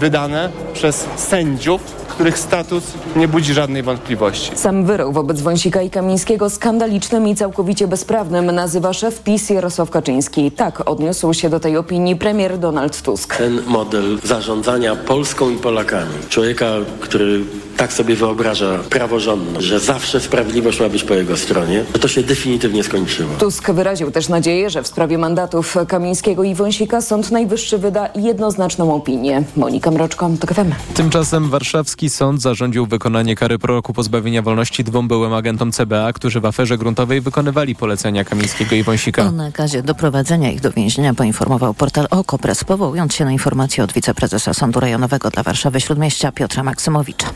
wydane przez sędziów, których status nie budzi żadnej wątpliwości. Sam wyrok wobec Wąsika i Kamińskiego skandalicznym i całkowicie bezprawnym nazywa szef PiS Jarosław Kaczyński. Tak odniósł się do tej opinii premier Donald Tusk. Ten model zarządzania Polską i Polakami, człowieka, który tak sobie wyobraża praworządność, że zawsze sprawiedliwość ma być po jego stronie, to się definitywnie skończyło. Tusk wyraził też nadzieję, że w sprawie mandatów Kamińskiego i Wąsika Sąd Najwyższy wyda jednoznaczną opinię. Monika Mroczko, to FM. Tymczasem warszawski sąd zarządził wykonanie kary po roku pozbawienia wolności dwóm byłym agentom CBA, którzy w aferze gruntowej wykonywali polecenia Kamińskiego i Wąsika. O nakazie doprowadzenia ich do więzienia poinformował portal OKO.press, powołując się na informację od wiceprezesa Sądu Rejonowego dla Warszawy Śródmieścia Piotra Maksymowicza.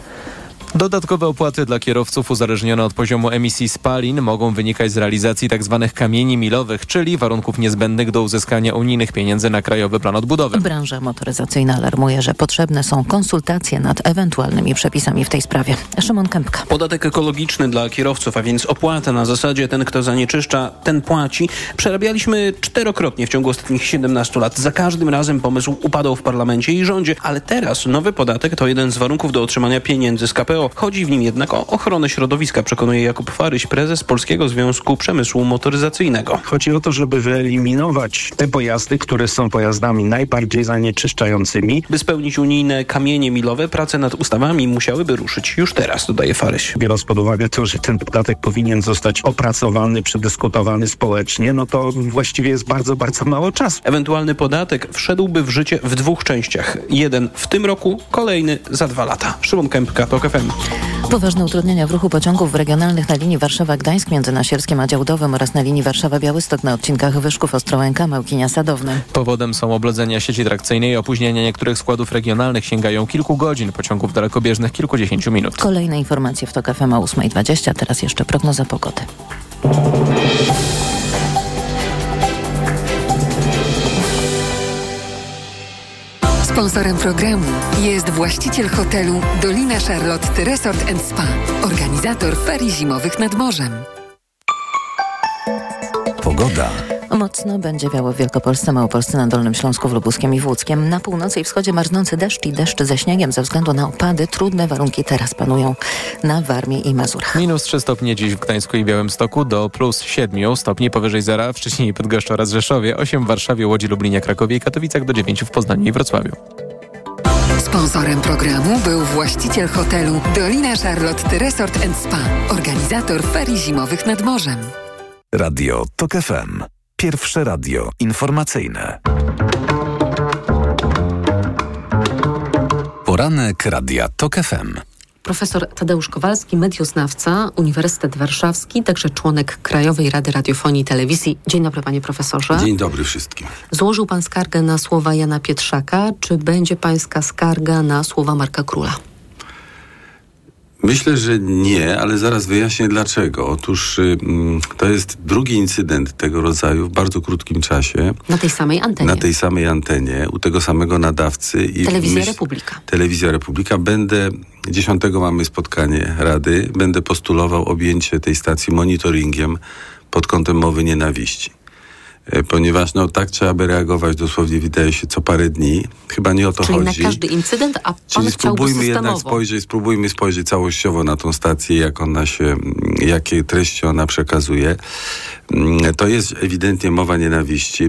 Dodatkowe opłaty dla kierowców uzależnione od poziomu emisji spalin mogą wynikać z realizacji tzw. Tak kamieni milowych, czyli warunków niezbędnych do uzyskania unijnych pieniędzy na Krajowy Plan Odbudowy. Branża motoryzacyjna alarmuje, że potrzebne są konsultacje nad ewentualnymi przepisami w tej sprawie. Szymon Kępka. Podatek ekologiczny dla kierowców, a więc opłata na zasadzie ten, kto zanieczyszcza, ten płaci. Przerabialiśmy czterokrotnie w ciągu ostatnich 17 lat. Za każdym razem pomysł upadał w parlamencie i rządzie, ale teraz nowy podatek to jeden z warunków do otrzymania pieniędzy z KPO. Chodzi w nim jednak o ochronę środowiska, przekonuje Jakub Faryś, prezes Polskiego Związku Przemysłu Motoryzacyjnego. Chodzi o to, żeby wyeliminować te pojazdy, które są pojazdami najbardziej zanieczyszczającymi. By spełnić unijne kamienie milowe, prace nad ustawami musiałyby ruszyć już teraz, dodaje Faryś. Biorąc pod uwagę to, że ten podatek powinien zostać opracowany, przedyskutowany społecznie, no to właściwie jest bardzo, bardzo mało czasu. Ewentualny podatek wszedłby w życie w dwóch częściach. Jeden w tym roku, kolejny za dwa lata. Szymon Kępka, TOK FM. Poważne utrudnienia w ruchu pociągów regionalnych na linii Warszawa-Gdańsk między Nasierskiem a Działdowym oraz na linii Warszawa-Białystok na odcinkach Wyszków Ostrołęka, Małkinia Sadowny. Powodem są oblodzenia sieci trakcyjnej i opóźnienia niektórych składów regionalnych sięgają kilku godzin, pociągów dalekobieżnych kilkudziesięciu minut. Kolejne informacje w TOK FM o 8.20, teraz jeszcze prognoza pogody. Sponsorem programu jest właściciel hotelu Dolina Charlotte Resort Spa, organizator ferii zimowych nad morzem. Pogoda. Mocno będzie wiało w Wielkopolsce, Małopolsce, na Dolnym Śląsku, w Lubuskiem i w Łódzkiem. Na północy i wschodzie marznący deszcz i deszcz ze śniegiem ze względu na opady. Trudne warunki teraz panują na Warmii i Mazurach. Minus 3 stopnie dziś w Gdańsku i Białymstoku do plus 7 stopni powyżej zera w Szczecinie i oraz Rzeszowie, 8 w Warszawie, Łodzi, Lublinie, Krakowie i Katowicach do 9 w Poznaniu i Wrocławiu. Sponsorem programu był właściciel hotelu Dolina Charlotte Resort Spa, organizator ferii zimowych nad morzem. Radio TOK FM. Pierwsze radio informacyjne. Poranek Radia TOK FM. Profesor Tadeusz Kowalski, medioznawca, Uniwersytet Warszawski, także członek Krajowej Rady Radiofonii i Telewizji. Dzień dobry, panie profesorze. Dzień dobry wszystkim. Złożył pan skargę na słowa Jana Pietrzaka. Czy będzie pańska skarga na słowa Marka Króla? Myślę, że nie, ale zaraz wyjaśnię dlaczego. Otóż y, to jest drugi incydent tego rodzaju w bardzo krótkim czasie. Na tej samej antenie. Na tej samej antenie, u tego samego nadawcy. I Telewizja myśl, Republika. Telewizja Republika. Będę, 10 mamy spotkanie Rady, będę postulował objęcie tej stacji monitoringiem pod kątem mowy nienawiści. E, ponieważ no tak trzeba by reagować dosłownie wydaje się co parę dni. Chyba nie o to Czyli chodzi. Czyli na każdy incydent, a pan Czyli spróbujmy jednak spojrzeć, spróbujmy spojrzeć całościowo na tą stację, jak ona się, jakie treści ona przekazuje. Mm, to jest ewidentnie mowa nienawiści.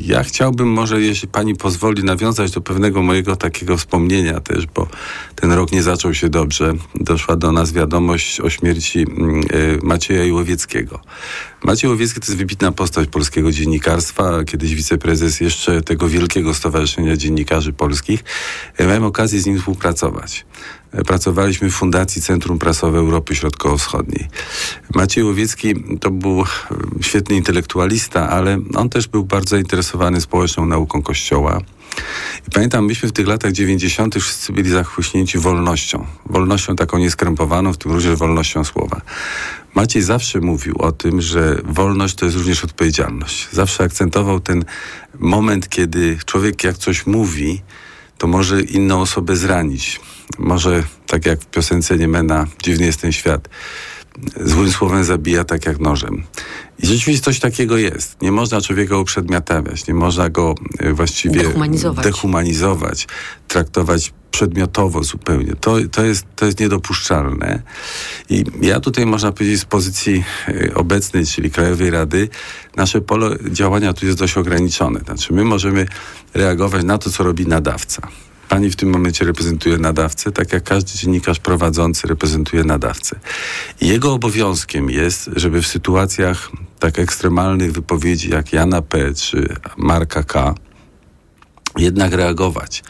Ja chciałbym może, jeśli pani pozwoli, nawiązać do pewnego mojego takiego wspomnienia też, bo ten rok nie zaczął się dobrze. Doszła do nas wiadomość o śmierci mm, e, Macieja Iłowieckiego. Maciej Łowiecki to jest wybitna postać polskiego dziennikarstwa, kiedyś wiceprezes jeszcze tego wielkiego Stowarzyszenia Dziennikarzy Polskich. E, miałem okazję z nim współpracować. Pracowaliśmy w Fundacji Centrum Prasowe Europy Środkowo-Wschodniej. Maciej Łowiecki to był świetny intelektualista, ale on też był bardzo zainteresowany społeczną nauką Kościoła. I pamiętam, myśmy w tych latach 90. wszyscy byli zachłyśnięci wolnością. Wolnością taką nieskrępowaną, w tym również wolnością słowa. Maciej zawsze mówił o tym, że wolność to jest również odpowiedzialność. Zawsze akcentował ten moment, kiedy człowiek jak coś mówi, to może inną osobę zranić. Może, tak jak w piosence Niemena, dziwny jest ten świat. złym słowem zabija tak jak nożem. I rzeczywiście coś takiego jest. Nie można człowieka uprzedmiotawiać, nie można go e, właściwie Dehumanizować. dehumanizować traktować przedmiotowo zupełnie. To, to, jest, to jest niedopuszczalne. I ja tutaj można powiedzieć z pozycji e, obecnej, czyli Krajowej Rady, nasze pole działania tu jest dość ograniczone. Znaczy my możemy reagować na to, co robi nadawca. Pani w tym momencie reprezentuje nadawcę, tak jak każdy dziennikarz prowadzący reprezentuje nadawcę. Jego obowiązkiem jest, żeby w sytuacjach tak ekstremalnych wypowiedzi jak Jana P. czy Marka K. jednak reagować.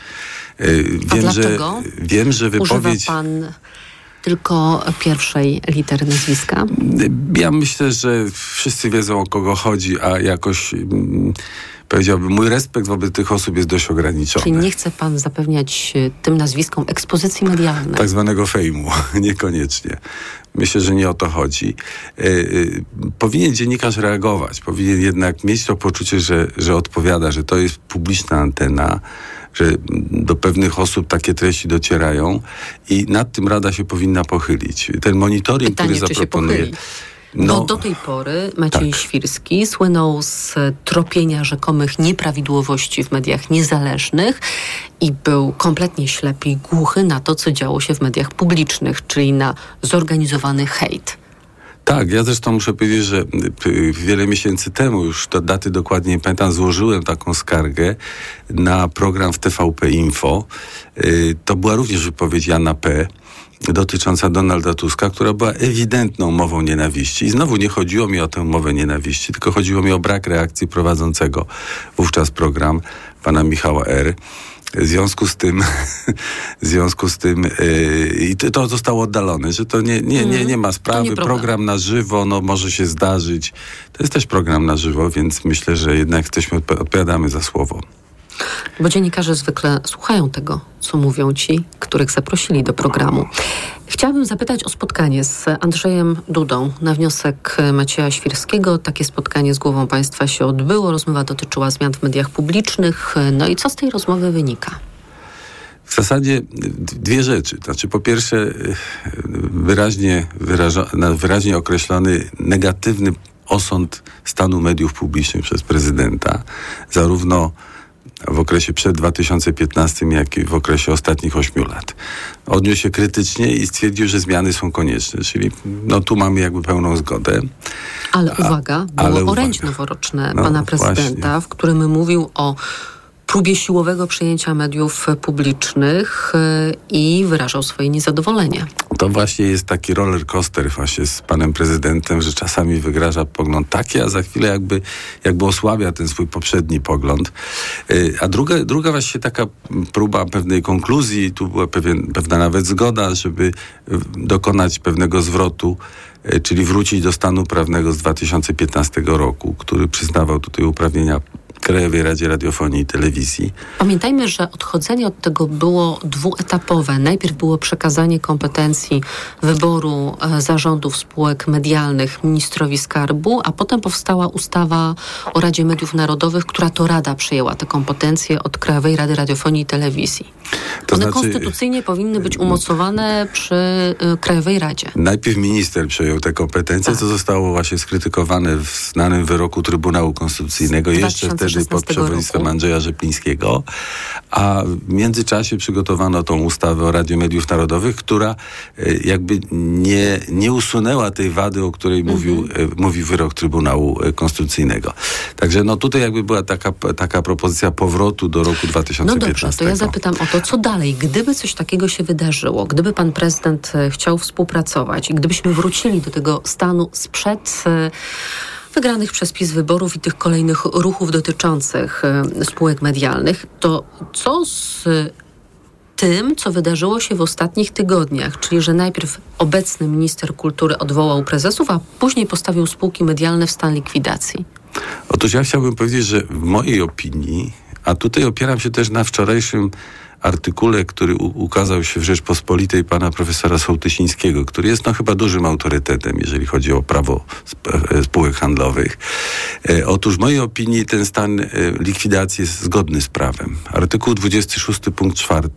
Y, Wiem, A dlaczego? że, wiem, że wypowiedź... Tylko pierwszej litery nazwiska? Ja myślę, że wszyscy wiedzą o kogo chodzi, a jakoś mm, powiedziałbym, mój respekt wobec tych osób jest dość ograniczony. Czyli nie chce pan zapewniać e, tym nazwiskom ekspozycji medialnej? Tak zwanego fejmu, niekoniecznie. Myślę, że nie o to chodzi. Yy, yy, powinien dziennikarz reagować, powinien jednak mieć to poczucie, że, że odpowiada, że to jest publiczna antena, że do pewnych osób takie treści docierają i nad tym Rada się powinna pochylić. Ten monitoring, Pytanie, który zaproponuje. No, no, do tej pory Maciej tak. Świrski słynął z tropienia rzekomych nieprawidłowości w mediach niezależnych i był kompletnie ślepy i głuchy na to, co działo się w mediach publicznych, czyli na zorganizowany hejt. Tak, ja zresztą muszę powiedzieć, że y, wiele miesięcy temu, już do daty dokładnie nie pamiętam, złożyłem taką skargę na program w TVP Info. Y, to była również wypowiedź Jana P dotycząca Donalda Tuska, która była ewidentną mową nienawiści. I znowu nie chodziło mi o tę mowę nienawiści, tylko chodziło mi o brak reakcji prowadzącego wówczas program pana Michała R. W związku z tym, w związku z tym yy, i to zostało oddalone, że to nie, nie, nie, nie ma sprawy. Nie program na żywo, no może się zdarzyć. To jest też program na żywo, więc myślę, że jednak jesteśmy, odpowiadamy za słowo. Bo dziennikarze zwykle słuchają tego, co mówią ci, których zaprosili do programu. Chciałabym zapytać o spotkanie z Andrzejem Dudą. Na wniosek Macieja Świrskiego takie spotkanie z głową państwa się odbyło. Rozmowa dotyczyła zmian w mediach publicznych. No i co z tej rozmowy wynika? W zasadzie dwie rzeczy. Znaczy, po pierwsze, wyraźnie, wyraża, wyraźnie określony negatywny osąd stanu mediów publicznych przez prezydenta, zarówno w okresie przed 2015, jak i w okresie ostatnich ośmiu lat. Odniósł się krytycznie i stwierdził, że zmiany są konieczne, czyli no tu mamy jakby pełną zgodę. Ale uwaga, było ale uwaga. noworoczne no, pana prezydenta, właśnie. w którym mówił o próbie siłowego przejęcia mediów publicznych e, i wyrażał swoje niezadowolenie. To właśnie jest taki roller coaster właśnie z panem prezydentem, że czasami wygraża pogląd taki, a za chwilę jakby, jakby osłabia ten swój poprzedni pogląd. E, a druga, druga właśnie taka próba pewnej konkluzji, tu była pewien, pewna nawet zgoda, żeby dokonać pewnego zwrotu e, czyli wrócić do stanu prawnego z 2015 roku, który przyznawał tutaj uprawnienia Krajowej Radzie Radiofonii i Telewizji. Pamiętajmy, że odchodzenie od tego było dwuetapowe. Najpierw było przekazanie kompetencji wyboru e, zarządów spółek medialnych ministrowi skarbu, a potem powstała ustawa o Radzie Mediów Narodowych, która to Rada przejęła te kompetencje od Krajowej Rady Radiofonii i Telewizji. To One znaczy, konstytucyjnie powinny być umocowane przy y, Krajowej Radzie. Najpierw minister przejął te kompetencje, tak. co zostało właśnie skrytykowane w znanym wyroku Trybunału Konstytucyjnego jeszcze pod przewodnictwem roku. Andrzeja Rzeplińskiego, a w międzyczasie przygotowano tą ustawę o Radiu Mediów Narodowych, która y, jakby nie, nie usunęła tej wady, o której mhm. mówił, y, mówi wyrok Trybunału Konstytucyjnego. Także no tutaj jakby była taka, taka propozycja powrotu do roku 2015. No dobrze, to ja zapytam o to, co dalej? Gdyby coś takiego się wydarzyło, gdyby pan prezydent e, chciał współpracować i gdybyśmy wrócili do tego stanu sprzed e, wygranych przez PiS wyborów i tych kolejnych ruchów dotyczących e, spółek medialnych, to co z tym, co wydarzyło się w ostatnich tygodniach, czyli że najpierw obecny minister kultury odwołał prezesów, a później postawił spółki medialne w stan likwidacji? Otóż ja chciałbym powiedzieć, że w mojej opinii, a tutaj opieram się też na wczorajszym artykule, który ukazał się w Rzeczpospolitej pana profesora Sołtysińskiego, który jest no chyba dużym autorytetem, jeżeli chodzi o prawo e, spółek handlowych. E, otóż w mojej opinii ten stan e, likwidacji jest zgodny z prawem. Artykuł 26 punkt 4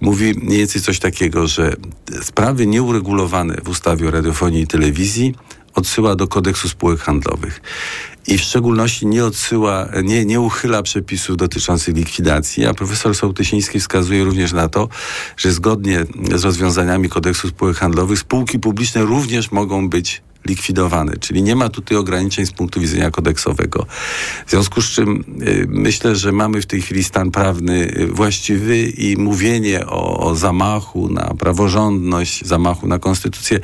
mówi mniej więcej coś takiego, że sprawy nieuregulowane w ustawie o radiofonii i telewizji odsyła do kodeksu spółek handlowych. I w szczególności nie odsyła, nie, nie uchyla przepisów dotyczących likwidacji, a profesor Sołtysiński wskazuje również na to, że zgodnie z rozwiązaniami kodeksu spółek handlowych spółki publiczne również mogą być likwidowane, czyli nie ma tutaj ograniczeń z punktu widzenia kodeksowego. W związku z czym y, myślę, że mamy w tej chwili stan prawny y, właściwy i mówienie o, o zamachu na praworządność, zamachu na konstytucję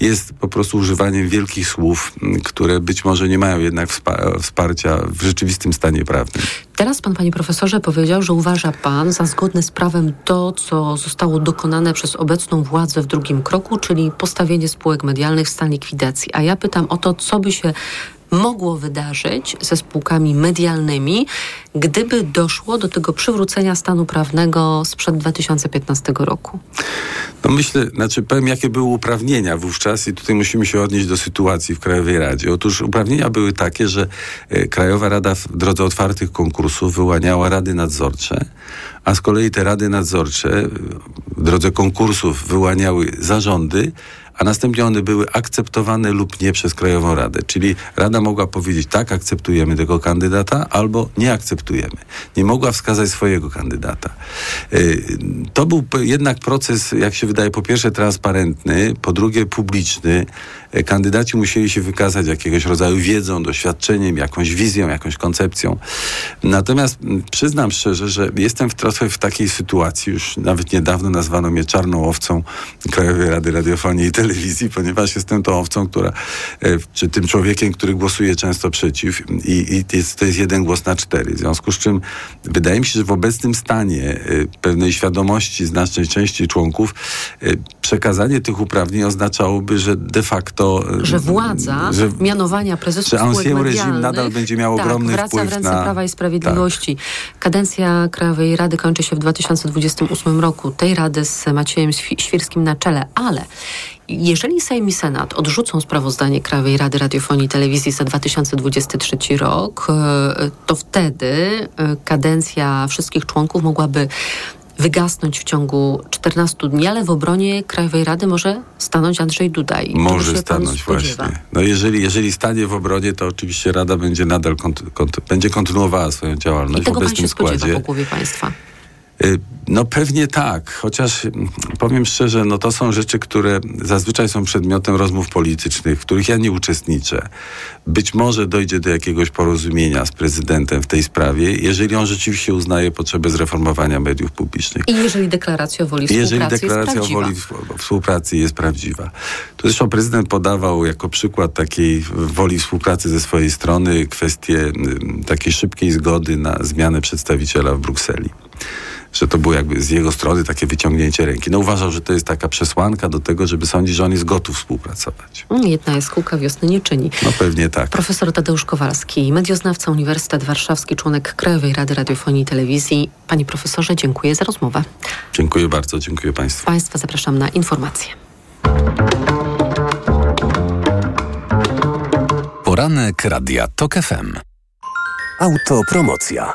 jest po prostu używaniem wielkich słów, m, które być może nie mają jednak wspa- wsparcia w rzeczywistym stanie prawnym. Teraz pan, panie profesorze, powiedział, że uważa pan za zgodne z prawem to, co zostało dokonane przez obecną władzę w drugim kroku, czyli postawienie spółek medialnych w stan likwidacji. A ja pytam o to, co by się mogło wydarzyć ze spółkami medialnymi, gdyby doszło do tego przywrócenia stanu prawnego sprzed 2015 roku. No myślę, znaczy powiem, jakie były uprawnienia wówczas i tutaj musimy się odnieść do sytuacji w Krajowej Radzie. Otóż uprawnienia były takie, że e, Krajowa Rada w drodze otwartych konkursów wyłaniała rady nadzorcze, a z kolei te rady nadzorcze e, w drodze konkursów wyłaniały zarządy, a następnie one były akceptowane lub nie przez Krajową Radę. Czyli Rada mogła powiedzieć, tak, akceptujemy tego kandydata, albo nie akceptujemy. Nie mogła wskazać swojego kandydata. Y, To był jednak proces, jak się wydaje, po pierwsze transparentny, po drugie publiczny. Y, Kandydaci musieli się wykazać jakiegoś rodzaju wiedzą, doświadczeniem, jakąś wizją, jakąś koncepcją. Natomiast przyznam szczerze, że jestem w trochę w takiej sytuacji, już nawet niedawno nazwano mnie czarną owcą Krajowej Rady Radiofonii i Telewizji, ponieważ jestem tą owcą, która, e, czy tym człowiekiem, który głosuje często przeciw i, i jest, to jest jeden głos na cztery. W związku z czym wydaje mi się, że w obecnym stanie e, pewnej świadomości znacznej części członków e, przekazanie tych uprawnień oznaczałoby, że de facto... e, Że władza że- mianowania prezesów że spółek medialnych nadal będzie miał tak, ogromny wraca wpływ w ręce na... Prawa i Sprawiedliwości. Kadencja Krajowej Rady kończy się w 2028 roku. Tej rady z Maciejem Świ- Świrskim na czele, ale jeżeli Sejm i Senat odrzucą sprawozdanie Krajowej Rady Radiofonii i Telewizji za 2023 rok, e, to wtedy e, kadencja wszystkich członków mogłaby wygasnąć w ciągu 14 dni, ale w obronie Krajowej Rady może stanąć Andrzej Duda. I czego Może się pan stanąć właśnie. No jeżeli, jeżeli stanie w obronie, to oczywiście Rada będzie nadal będzie kontynuowała swoją działalność I tego w pan obecnym się spodziewa składzie. po głowie państwa? Y, No pewnie tak, chociaż mm, powiem szczerze, no to są rzeczy, które zazwyczaj są przedmiotem rozmów politycznych, w których ja nie uczestniczę. Być może dojdzie do jakiegoś porozumienia z prezydentem w tej sprawie, jeżeli on rzeczywiście uznaje potrzebę zreformowania mediów publicznych. I jeżeli deklaracja o woli współpracy Jeżeli deklaracja jest o woli współpracy jest prawdziwa. To zresztą prezydent podawał jako przykład takiej woli współpracy ze swojej strony kwestię y, takiej szybkiej zgody na zmianę przedstawiciela w Brukseli. Że to było jakby z jego strony takie wyciągnięcie ręki. No uważał, że to jest taka przesłanka do tego, żeby sądzić, że on jest gotów współpracować. Mm, Jedna jaskółka wiosny nie czyni. No pewnie tak. Profesor Tadeusz Kowalski, medioznawca Uniwersytet Warszawski, członek Krajowej Rady Radiofonii i Telewizji. Panie profesorze, dziękuję za rozmowę. Dziękuję bardzo, dziękuję Państwu. Państwa zapraszam na informacje. Poranek Radia TOK FM. Autopromocja.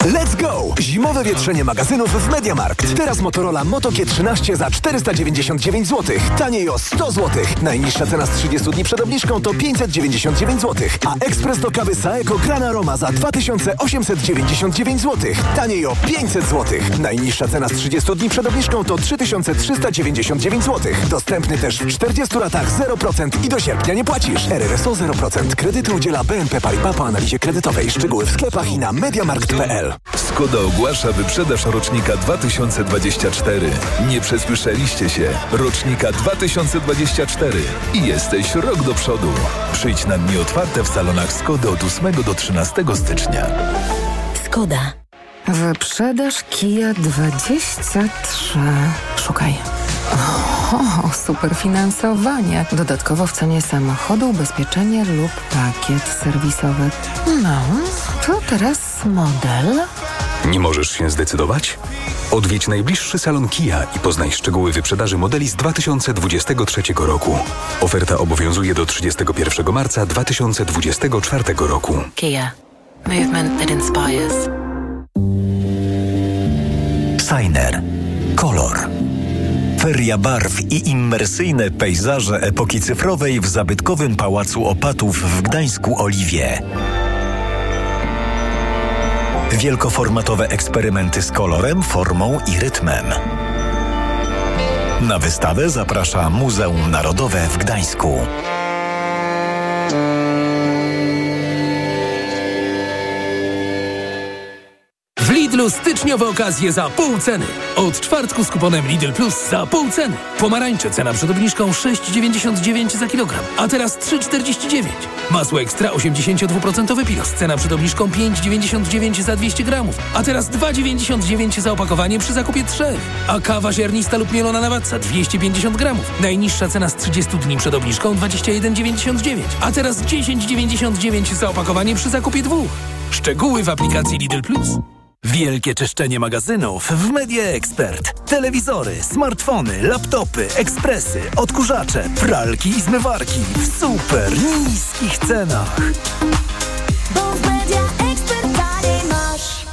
Let's go! Zimowe wietrzenie magazynów w Mediamarkt. Teraz Motorola Moto G13 za 499 zł. Taniej o 100 zł. Najniższa cena z 30 dni przed obniżką to 599 zł. A ekspres do kawy Saeco Grana Roma za 2899 zł. Taniej o 500 zł. Najniższa cena z 30 dni przed obniżką to 3399 zł. Dostępny też w 40 latach 0% i do sierpnia nie płacisz. RRSO 0%. Kredyty udziela BNP Paribas po analizie kredytowej. Szczegóły w sklepach i na mediamarkt.pl. Skoda ogłasza wyprzedaż rocznika 2024. Nie przesłyszeliście się. Rocznika 2024. I jesteś rok do przodu. Przyjdź na dni otwarte w salonach Skody od 8 do 13 stycznia. Skoda. Wyprzedaż Kia 23. Szukaj. O, super finansowanie. Dodatkowo w cenie samochodu ubezpieczenie lub pakiet serwisowy. No, to teraz model. Nie możesz się zdecydować? Odwiedź najbliższy salon Kia i poznaj szczegóły wyprzedaży modeli z 2023 roku. Oferta obowiązuje do 31 marca 2024 roku. Kia. Movement that inspires. Signer. Kolor. Feria barw i immersyjne pejzaże epoki cyfrowej w zabytkowym Pałacu Opatów w Gdańsku Oliwie. Wielkoformatowe eksperymenty z kolorem, formą i rytmem. Na wystawę zaprasza Muzeum Narodowe w Gdańsku. Lidlu styczniowe okazje za pół ceny. Od czwartku z kuponem Lidl Plus za pół ceny. Pomarańcze cena przed obniżką 6,99 za kilogram, a teraz 3,49. Masło ekstra 82% pilos. Cena przed obniżką 5,99 za 200 gramów, a teraz 2,99 za opakowanie przy zakupie 3. A kawa ziarnista lub mielona na watca 250 gramów. Najniższa cena z 30 dni przed obniżką 21,99, a teraz 10,99 za opakowanie przy zakupie dwóch. Szczegóły w aplikacji Lidl Plus. Wielkie czyszczenie magazynów w Media Expert. Telewizory, smartfony, laptopy, ekspresy, odkurzacze, pralki i zmywarki w super niskich cenach. Bo w Media Expert masz.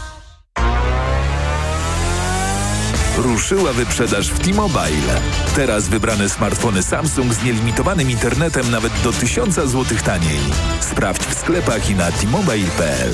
Ruszyła wyprzedaż w T-Mobile. Teraz wybrane smartfony Samsung z nielimitowanym internetem nawet do 1000 zł taniej. Sprawdź w sklepach i na t-mobile.pl.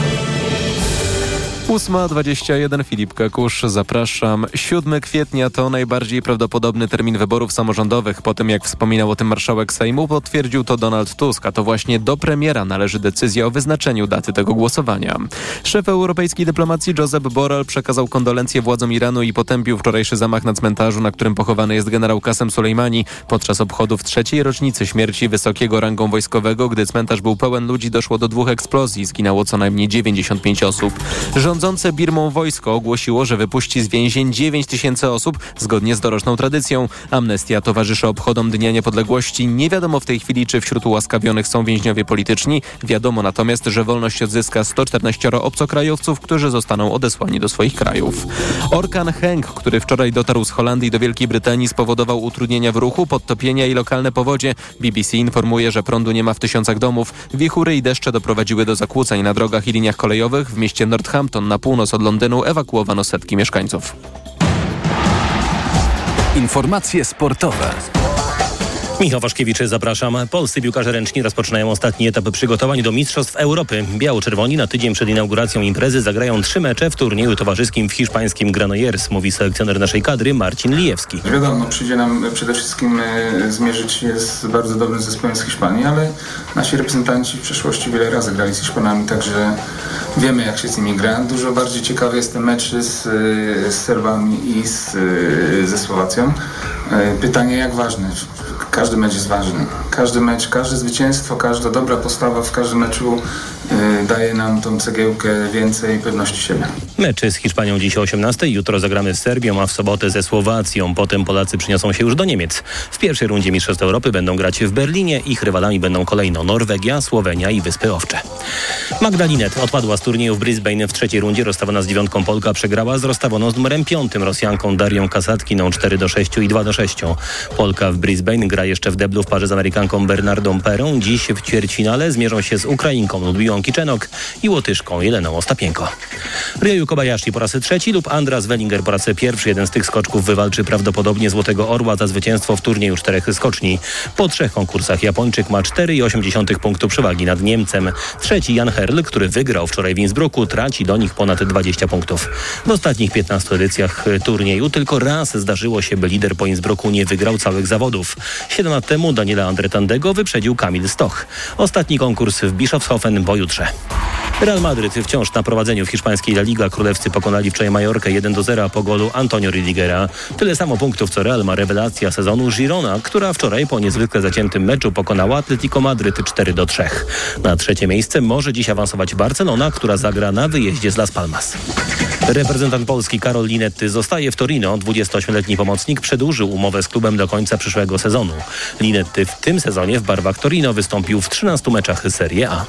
8.21 Filip Kakusz, zapraszam. 7 kwietnia to najbardziej prawdopodobny termin wyborów samorządowych. Po tym jak wspominał o tym marszałek Sejmu, potwierdził to Donald Tusk, a to właśnie do premiera należy decyzja o wyznaczeniu daty tego głosowania. Szef europejskiej dyplomacji Josep Borrell przekazał kondolencje władzom Iranu i potępił wczorajszy zamach na cmentarzu, na którym pochowany jest generał Kasem Soleimani. Podczas obchodów trzeciej rocznicy śmierci wysokiego rangą wojskowego, gdy cmentarz był pełen ludzi, doszło do dwóch eksplozji. Zginęło co najmniej 95 osób. Rządzące Birmą wojsko ogłosiło, że wypuści z więzień 9 tysięcy osób zgodnie z doroczną tradycją. Amnestia towarzyszy obchodom Dnia Niepodległości. Nie wiadomo w tej chwili, czy wśród ułaskawionych są więźniowie polityczni. Wiadomo natomiast, że wolność odzyska 114 obcokrajowców, którzy zostaną odesłani do swoich krajów. Orkan Henk, który wczoraj dotarł z Holandii do Wielkiej Brytanii, spowodował utrudnienia w ruchu, podtopienia i lokalne powodzie. BBC informuje, że prądu nie ma w tysiącach domów. Wichury i deszcze doprowadziły do zakłóceń na drogach i liniach kolejowych. W mieście Northampton na północ od Londynu ewakuowano setki mieszkańców. Informacje sportowe. Michał Waszkiewicz, zapraszam. Polscy piłkarze ręczni rozpoczynają ostatni etap przygotowań do Mistrzostw Europy. Biało-czerwoni na tydzień przed inauguracją imprezy zagrają trzy mecze w turnieju towarzyskim w hiszpańskim Granollers, mówi selekcjoner naszej kadry Marcin Lijewski. Wiadomo, przyjdzie nam przede wszystkim e, zmierzyć się z bardzo dobrym zespołem z Hiszpanii, ale nasi reprezentanci w przeszłości wiele razy grali z Hiszpanami, także wiemy jak się z nimi gra. Dużo bardziej ciekawy jest ten mecz z, z Serbami i z, ze Słowacją. E, Pytanie jak ważne. Każdy mecz jest ważny. Każdy mecz, każde zwycięstwo, każda dobra postawa w każdym meczu y, daje nam tą cegiełkę więcej pewności siebie. Meczy z Hiszpanią dziś o 18, jutro zagramy z Serbią, a w sobotę ze Słowacją. Potem Polacy przyniosą się już do Niemiec. W pierwszej rundzie Mistrzostw Europy będą grać w Berlinie. Ich rywalami będą kolejno Norwegia, Słowenia i Wyspy Owcze. Magdalinet odpadła z turnieju w Brisbane w trzeciej rundzie. Rozstawiona z dziewiątką Polka przegrała z rozstawioną z numerem piątym Rosjanką Darią Kasatkiną 4 do 6 i 2 do 6. Polka w Brisbane gra jeszcze jeszcze w deblu w parze z Amerykanką Bernardą Perą. Dziś w ćwierćfinale zmierzą się z Ukrainką Ludmiłą Kiczenok i Łotyszką Jeleną Ostapienko. Ryoyu Kobayashi po raz trzeci lub Andras Wellinger po raz pierwszy. Jeden z tych skoczków wywalczy prawdopodobnie Złotego Orła za zwycięstwo w turnieju czterech skoczni. Po trzech konkursach Japończyk ma 4,8 punktu przewagi nad Niemcem. Trzeci Jan Herl, który wygrał wczoraj w Innsbrucku, traci do nich ponad 20 punktów. W ostatnich 15 edycjach turnieju tylko raz zdarzyło się, by lider po Innsbrucku nie wygrał całych zawodów. 17 Lewena temu Daniela Andretandego wyprzedził Kamil Stoch. Ostatni konkurs w Bischofshofen pojutrze. Real Madryt wciąż na prowadzeniu w hiszpańskiej La Liga. Królewscy pokonali wczoraj Majorkę 1 do 0 po golu Antonio Rudigera. Tyle samo punktów co Real ma rewelacja sezonu Girona, która wczoraj po niezwykle zaciętym meczu pokonała Atletico Madryt 4 do 3. Na trzecie miejsce może dziś awansować Barcelona, która zagra na wyjeździe z Las Palmas. Reprezentant Polski Karol Linetty zostaje w Torino. 28-letni pomocnik przedłużył umowę z klubem do końca przyszłego sezonu. Linetty w tym sezonie w barwach Torino wystąpił w 13 meczach Serie A.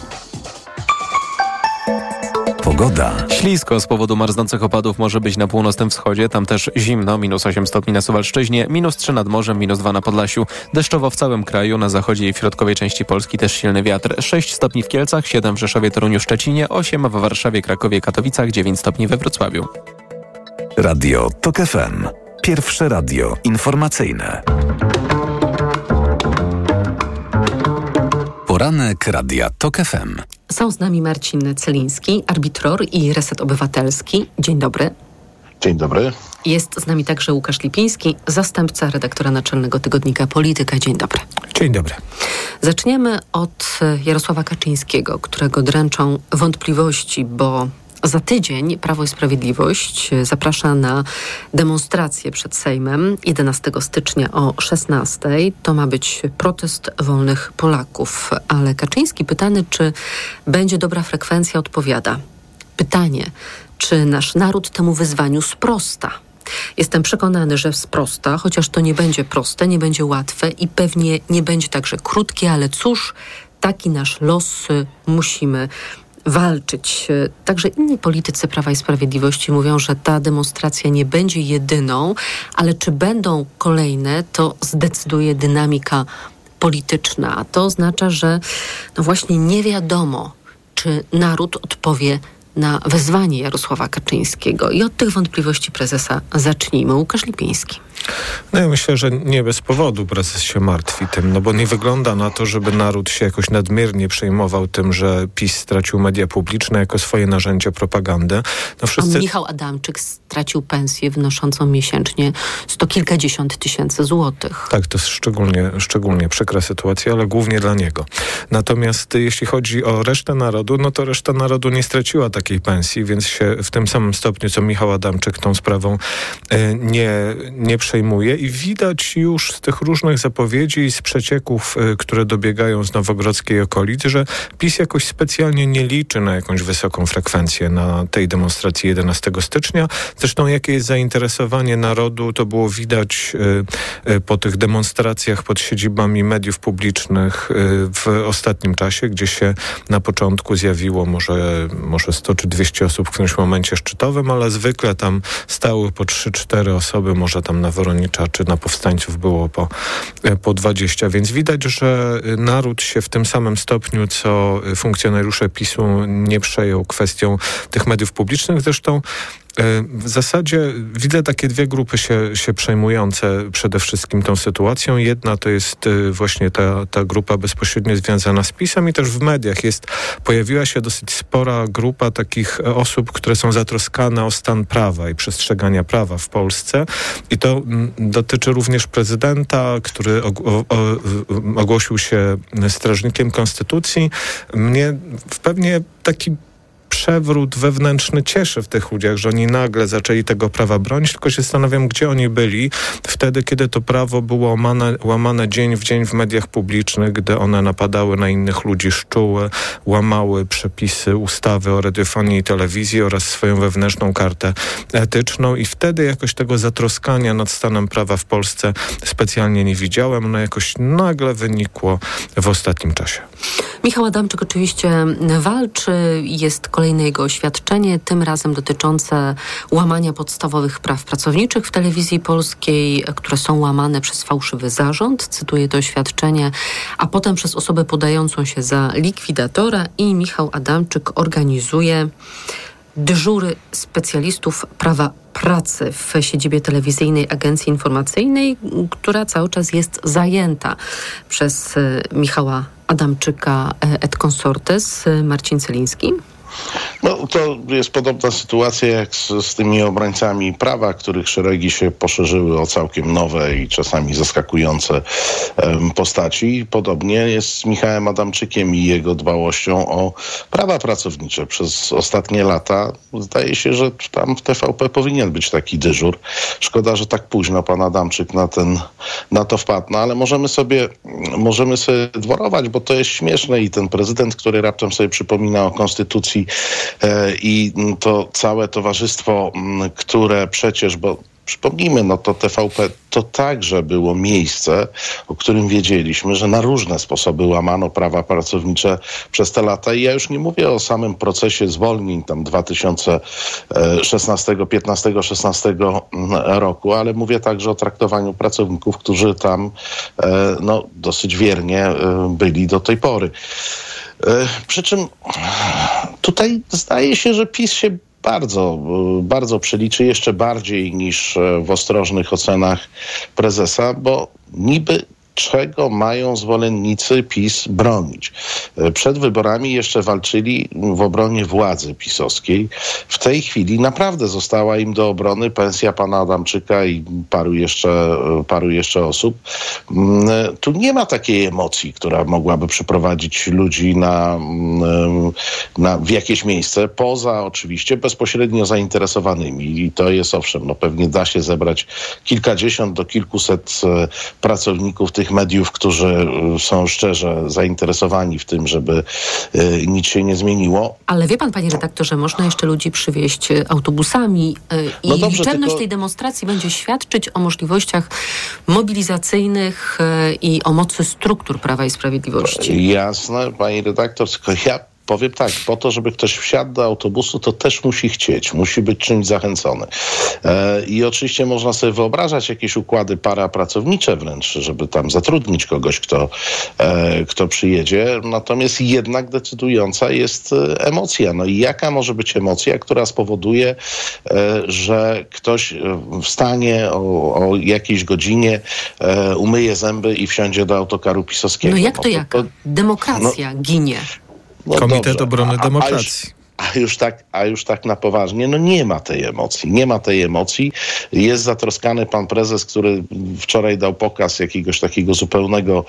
Pogoda. Ślisko z powodu marznących opadów może być na północnym wschodzie, tam też zimno, minus 8 stopni na Suwalszczyźnie, minus 3 nad morzem, minus 2 na Podlasiu. Deszczowo w całym kraju, na zachodzie i w środkowej części Polski też silny wiatr. 6 stopni w Kielcach, 7 w Rzeszowie, Toruniu, Szczecinie, 8 w Warszawie, Krakowie, Katowicach, 9 stopni we Wrocławiu. Radio TOK FM. Pierwsze radio informacyjne. Poranek Radia TOK FM. Są z nami Marcin Celiński, arbitror i Reset Obywatelski. Dzień dobry. Dzień dobry. Jest z nami także Łukasz Lipiński, zastępca redaktora naczelnego tygodnika Polityka. Dzień dobry. Dzień dobry. Zaczniemy od Jarosława Kaczyńskiego, którego dręczą wątpliwości, bo za tydzień Prawo i Sprawiedliwość zaprasza na demonstrację przed Sejmem 11 stycznia o 16. To ma być protest wolnych Polaków. Ale Kaczyński pytany, czy będzie dobra frekwencja, odpowiada. Pytanie, czy nasz naród temu wyzwaniu sprosta? Jestem przekonany, że sprosta, chociaż to nie będzie proste, nie będzie łatwe i pewnie nie będzie także krótkie, ale cóż, taki nasz los y, musimy walczyć. Także inni politycy Prawa i Sprawiedliwości mówią, że ta demonstracja nie będzie jedyną, ale czy będą kolejne, to zdecyduje dynamika polityczna. A to oznacza, że no właśnie nie wiadomo, czy naród odpowie na wezwanie Jarosława Kaczyńskiego. I od tych wątpliwości prezesa zacznijmy. Łukasz Lipiński. No ja myślę, że nie bez powodu prezes się martwi tym, no bo nie wygląda na to, żeby naród się jakoś nadmiernie przejmował tym, że PiS stracił media publiczne jako swoje narzędzie propagandy. No wszyscy... A Michał Adamczyk stracił pensję wynoszącą miesięcznie sto kilkadziesiąt tysięcy złotych. Tak, to jest szczególnie, szczególnie przykra sytuacja, ale głównie dla niego. Natomiast jeśli chodzi o resztę narodu, no to reszta narodu nie straciła takiej pensji, więc się w tym samym stopniu, co Michał Adamczyk tą sprawą e, nie, nie przejmuje i widać już z tych różnych zapowiedzi i z przecieków, y, które dobiegają z Nowogrodzkiej okolic, że PiS jakoś specjalnie nie liczy na jakąś wysoką frekwencję na tej demonstracji 11 stycznia. Zresztą jakie jest zainteresowanie narodu, to było widać y, y, po tych demonstracjach pod siedzibami mediów publicznych w ostatnim czasie, gdzie się na początku zjawiło może, może 100 czy 200 osób w którymś momencie szczytowym, ale zwykle tam stały po 3-4 osoby, może tam na Woronicza czy na powstańców było po, e, po 20, więc widać, że naród się w tym samym stopniu, co funkcjonariusze PiSu nie przejął kwestią tych mediów publicznych. Zresztą E, w zasadzie widzę takie dwie grupy się, się przejmujące przede wszystkim tą sytuacją. Jedna to jest e, właśnie ta, ta grupa bezpośrednio związana z PiSem i też w mediach jest, pojawiła się dosyć spora grupa takich osób, które są zatroskane o stan prawa i przestrzegania prawa w Polsce. I to dotyczy również prezydenta, który ogłosił się strażnikiem konstytucji. Mnie w pewnie taki przewrót wewnętrzny cieszy w tych ludziach, że oni nagle zaczęli tego prawa bronić, tylko się zastanawiam, gdzie oni byli wtedy, kiedy to prawo było łamane, łamane dzień w dzień w mediach publicznych, gdy one napadały na innych ludzi, szczuły, łamały przepisy ustawy o radiofonii i telewizji oraz swoją wewnętrzną kartę etyczną i wtedy jakoś tego zatroskania nad stanem prawa w Polsce specjalnie nie widziałem. Ono jakoś nagle wynikło w ostatnim czasie. Michał Adamczyk oczywiście walczy. Jest kolejne jego oświadczenie, tym razem dotyczące łamania podstawowych praw pracowniczych w telewizji polskiej, które są łamane przez fałszywy zarząd. Cytuję to oświadczenie, a potem przez osobę podającą się za likwidatora i Michał Adamczyk organizuje dyżury specjalistów prawa pracy w siedzibie telewizyjnej Agencji Informacyjnej, która cały czas jest zajęta przez e, Michała Adamczyka e, et consortes. E, Marcin Celiński. No, to jest podobna sytuacja jak z, z, tymi obrońcami prawa, których szeregi się poszerzyły o całkiem nowe i czasami zaskakujące um, postaci. Podobnie jest z Michałem Adamczykiem i jego dbałością o prawa pracownicze. Przez ostatnie lata zdaje się, że tam w TVP powinien być taki dyżur. Szkoda, że tak późno pan Adamczyk na, ten, na to wpadł. No, ale możemy sobie, możemy sobie dworować, bo to jest śmieszne i ten prezydent, który raptem sobie przypomina o konstytucji E, i to całe towarzystwo, które przecież, bo Przypomnijmy, no to TVP to także było miejsce, o którym wiedzieliśmy, że na różne sposoby łamano prawa pracownicze przez te lata. I ja już nie mówię o samym procesie zwolnień tam 2016, 15, 16 roku, ale mówię także o traktowaniu pracowników, którzy tam e, no, dosyć wiernie e, byli do tej pory. E, przy czym tutaj zdaje się, że PiS się bardzo, bardzo przeliczy, jeszcze bardziej niż w ostrożnych ocenach prezesa, bo niby czego mają zwolennicy PiS bronić. E, przed wyborami jeszcze walczyli w obronie władzy pisowskiej. W tej chwili naprawdę została im do obrony pensja pana Adamczyka i paru jeszcze, e, paru jeszcze osób. Mm, e, tu nie ma takiej emocji, która mogłaby przyprowadzić ludzi na, mm, na, w jakieś miejsce, poza oczywiście bezpośrednio zainteresowanymi. I to jest owszem, no pewnie da się zebrać kilkadziesiąt do kilkuset pracowników tych tych mediów, którzy y, są szczerze zainteresowani w tym, żeby y, nic się nie zmieniło. Ale wie pan, panie redaktorze, można jeszcze ludzi przywieźć y, autobusami i no dobrze, liczebność tylko... tej demonstracji będzie świadczyć o możliwościach mobilizacyjnych i o mocy struktur Prawa i Sprawiedliwości. Jasne, pani redaktor, tylko ja powiem tak, po to, żeby ktoś wsiadł do autobusu, to też musi chcieć, musi być czymś zachęcony. E, I oczywiście można sobie wyobrażać jakieś układy parapracownicze wręcz, żeby tam zatrudnić kogoś, kto, e, kto przyjedzie. Natomiast jednak decydująca jest e, emocja. No i jaka może być emocja, która spowoduje, e, że ktoś e, wstanie o, o jakiejś godzinie, e, umyje zęby i wsiądzie do autokaru pisowskiego. No jak to, no jaka? Demokracja no, ginie. No Komitet dobrze. Obrony Demokracji. A, a już, tak, a już tak na poważnie, no nie ma tej emocji. Nie ma tej emocji. Jest zatroskany pan prezes, który wczoraj dał pokaz jakiegoś takiego zupełnego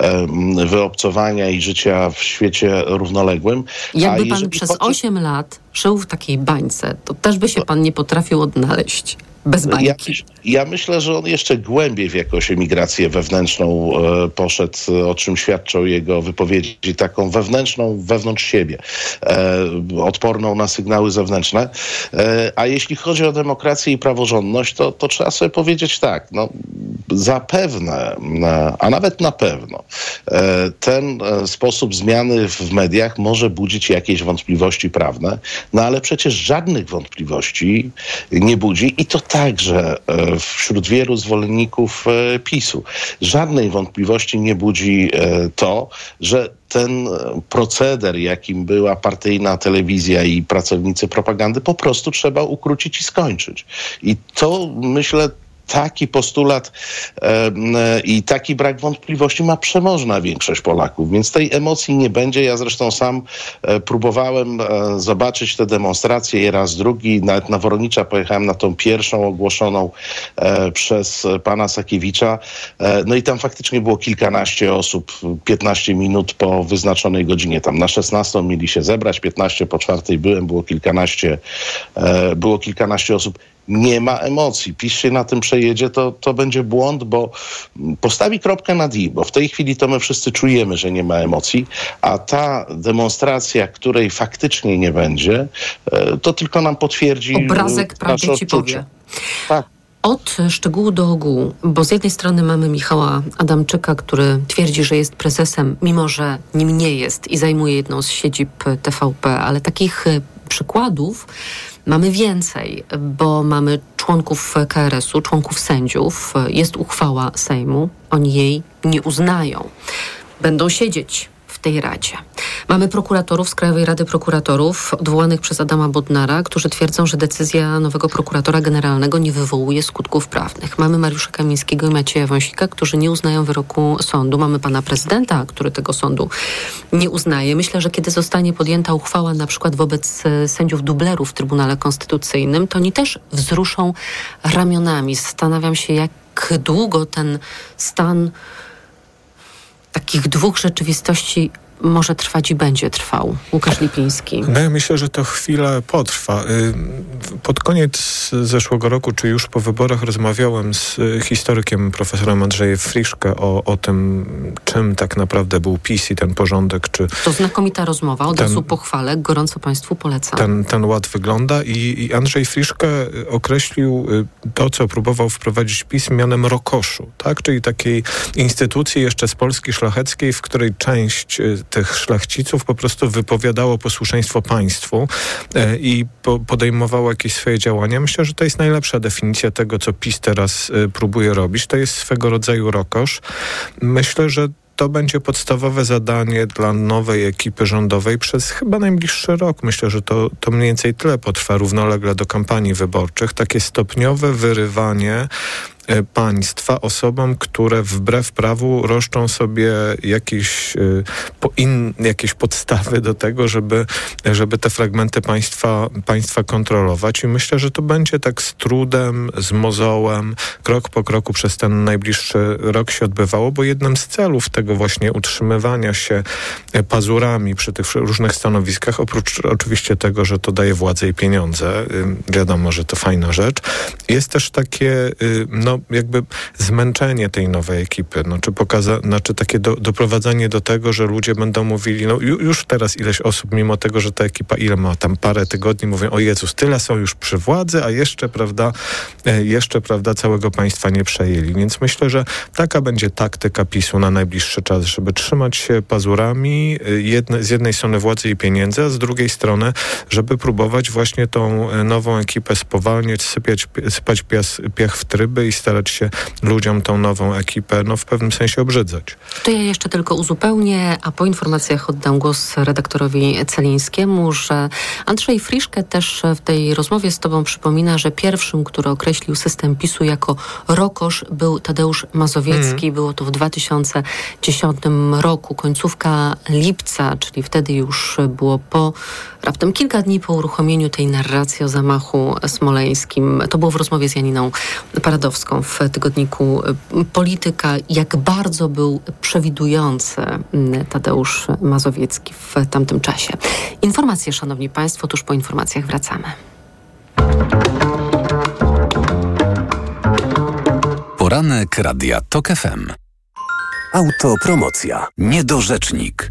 um, wyobcowania i życia w świecie równoległym. Jakby pan przez chodzi... 8 lat żył w takiej bańce, to też by się pan nie potrafił odnaleźć. Bez bańki. Ja, ja, myślę, że on jeszcze głębiej w jakąś emigrację wewnętrzną e, poszedł, o czym świadczą jego wypowiedzi, taką wewnętrzną, wewnątrz siebie, e, odporną na sygnały zewnętrzne. E, a jeśli chodzi o demokrację i praworządność, to, to trzeba sobie powiedzieć tak, no, zapewne, a nawet na pewno, ten sposób zmiany w mediach może budzić jakieś wątpliwości prawne, no ale przecież żadnych wątpliwości nie budzi i to także wśród wielu zwolenników PiSu. Żadnej wątpliwości nie budzi to, że ten proceder, jakim była partyjna telewizja i pracownicy propagandy, po prostu trzeba ukrócić i skończyć. I to myślę taki postulat i taki brak wątpliwości ma przemożna większość Polaków, więc tej emocji nie będzie. Ja zresztą sam e, próbowałem e, zobaczyć te demonstracje i raz drugi, nawet na Woronicza pojechałem na tą pierwszą ogłoszoną e, przez pana Sakiewicza. No i tam faktycznie było kilkanaście osób, 15 minut po wyznaczonej godzinie. Tam na 16 mieli się zebrać, 15 po czwartej byłem, było kilkanaście, było kilkanaście osób nie ma emocji. PiS się na tym przejedzie, to, to będzie błąd, bo postawi kropkę nad i, bo w tej chwili to my wszyscy czujemy, że nie ma emocji, a ta demonstracja, której faktycznie nie będzie, e, to tylko nam potwierdzi Obrazek e, nasze ci odczucie. powie. Tak. Od szczegółu do ogółu, bo z jednej strony mamy Michała Adamczyka, który twierdzi, że jest prezesem, mimo że nim nie jest i zajmuje jedną z siedzib TVP, ale takich y, przykładów mamy więcej, bo mamy członków KRS-u, członków sędziów, jest uchwała Sejmu, oni jej nie uznają. Będą siedzieć tej Radzie. Mamy prokuratorów z Krajowej Rady Prokuratorów odwołanych przez Adama Bodnara, którzy twierdzą, że decyzja nowego prokuratora generalnego nie wywołuje skutków prawnych. Mamy Mariusza Kamińskiego i Macieja Wąsika, którzy nie uznają wyroku sądu. Mamy pana prezydenta, który tego sądu nie uznaje. Myślę, że kiedy zostanie podjęta uchwała na przykład wobec e, sędziów dublerów w Trybunale Konstytucyjnym, to oni też wzruszą ramionami. Zastanawiam się, jak długo ten stan takich dwóch rzeczywistości może trwać i będzie trwał. Łukasz Lipiński. No ja myślę, że to chwilę potrwa. Y, Pod koniec zeszłego roku, czy już po wyborach, rozmawiałem z y, historykiem profesorem Andrzejem Friszkę o, o tym, czym tak naprawdę był PiS i ten porządek, czy To znakomita rozmowa, od Ten- razu pochwalę, gorąco Państwu polecam. ten, ten ład wygląda i, i Andrzej Friszkę y, określił to, co próbował wprowadzić PiS mianem rokoszu, tak? czyli takiej instytucji jeszcze z Polski szlacheckiej, w której część tych szlachciców po prostu wypowiadało posłuszeństwo państwu e, i po, podejmowało jakieś swoje działania. Myślę, że to jest najlepsza definicja tego, co PiS teraz y, próbuje robić. To jest swego rodzaju rokosz. Myślę, że to będzie podstawowe zadanie dla nowej ekipy rządowej przez chyba najbliższy rok. Myślę, że to, to mniej więcej tyle potrwa równolegle do kampanii wyborczych. Takie stopniowe wyrywanie e, państwa osobom, które wbrew prawu roszczą sobie jakieś, e, in, jakieś podstawy do tego, żeby, żeby te fragmenty państwa, państwa kontrolować. I myślę, że to będzie tak z trudem, z mozołem, krok po kroku przez ten najbliższy rok się odbywało, bo jednym z celów tego właśnie utrzymywania się e, pazurami przy tych różnych stanowiskach, oprócz oczywiście tego, że to daje władzę i pieniądze, wiadomo, że to fajna rzecz, jest też takie, y, jakby zmęczenie tej nowej ekipy, no, czy pokaza, znaczy takie do, doprowadzenie do tego, że ludzie będą mówili, no ju, już teraz ileś osób, mimo tego, że ta ekipa ile ma tam parę tygodni, mówią, o Jezus, tyle są już przy władzy, a jeszcze, prawda, e, jeszcze, prawda, całego państwa nie przejęli. Więc myślę, że taka będzie taktyka PiSu na najbliższy czas, żeby trzymać się pazurami y, jedne, z jednej strony władzy i pieniędzy, a z drugiej strony, żeby próbować właśnie tą e, nową ekipę spowalniać, sypiać, sypać pias, piach w tryby i starać się ludziom tą nową ekipę no, w pewnym sensie obrzydzać. To ja jeszcze tylko uzupełnię, a po informacjach oddam głos redaktorowi Celińskiemu, że Andrzej Friszke też w tej rozmowie z Tobą przypomina, że pierwszym, który określił system PiSu jako rokosz był Tadeusz Mazowiecki. Mhm. Było to w 2010 roku, końcówka lipca, czyli wtedy już było po raptem kilka dni po uruchomieniu tej narracji o zamachu smoleńskim. To było w rozmowie z Janiną Paradowską w tygodniku y, Polityka, jak bardzo był przewidujący mm, Tadeusz Mazowiecki w tamtym czasie. Informacje, szanowni państwo, tuż po informacjach wracamy. Poranek Radia TOK FM. Autopromocja. Niedorzecznik.